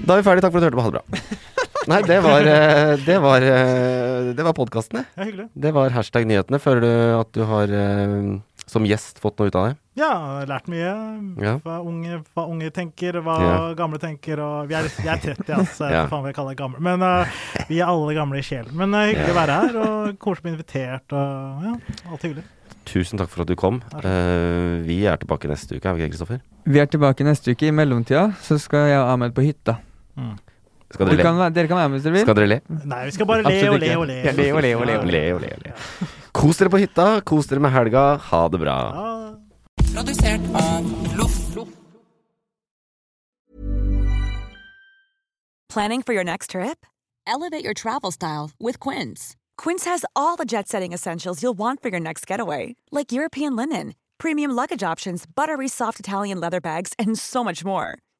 Da er vi ferdige. Takk for at du hørte på. Ha det bra. Nei, det var, eh, det var, eh, det var podkasten, det. Det var hashtag nyhetene. Føler du at du har eh, som gjest fått noe ut av det? Ja, lært mye. Ja. Hva, unge, hva unge tenker, hva Ja. gamle tenker. Og vi er, jeg er 30, altså. Ja. faen jeg kaller gammel. Men uh, vi er alle gamle i sjelen. Men uh, hyggelig å være her, og koselig å bli invitert. Og ja, alt hyggelig. Tusen takk for at du kom. Uh, vi er tilbake neste uke, er vi ikke, Kristoffer? Vi er tilbake neste uke. I mellomtida så skal jeg og Ahmed på hytta. Skal dere kan, dere kan være med hvis dere vil. Skal dere le? Nei, vi skal bare le og le og le. Ja, le og le og le og le. Le og le og le. Kos dere på hytta, kos dere med helga. Ha det bra. Produsert av Loff. Planning for your next trip? Elevate your travel style with Quince. Quince has all the jet setting essentials you'll want for your next getaway, like European linen, premium luggage options, buttery soft Italian leather bags, and so much more.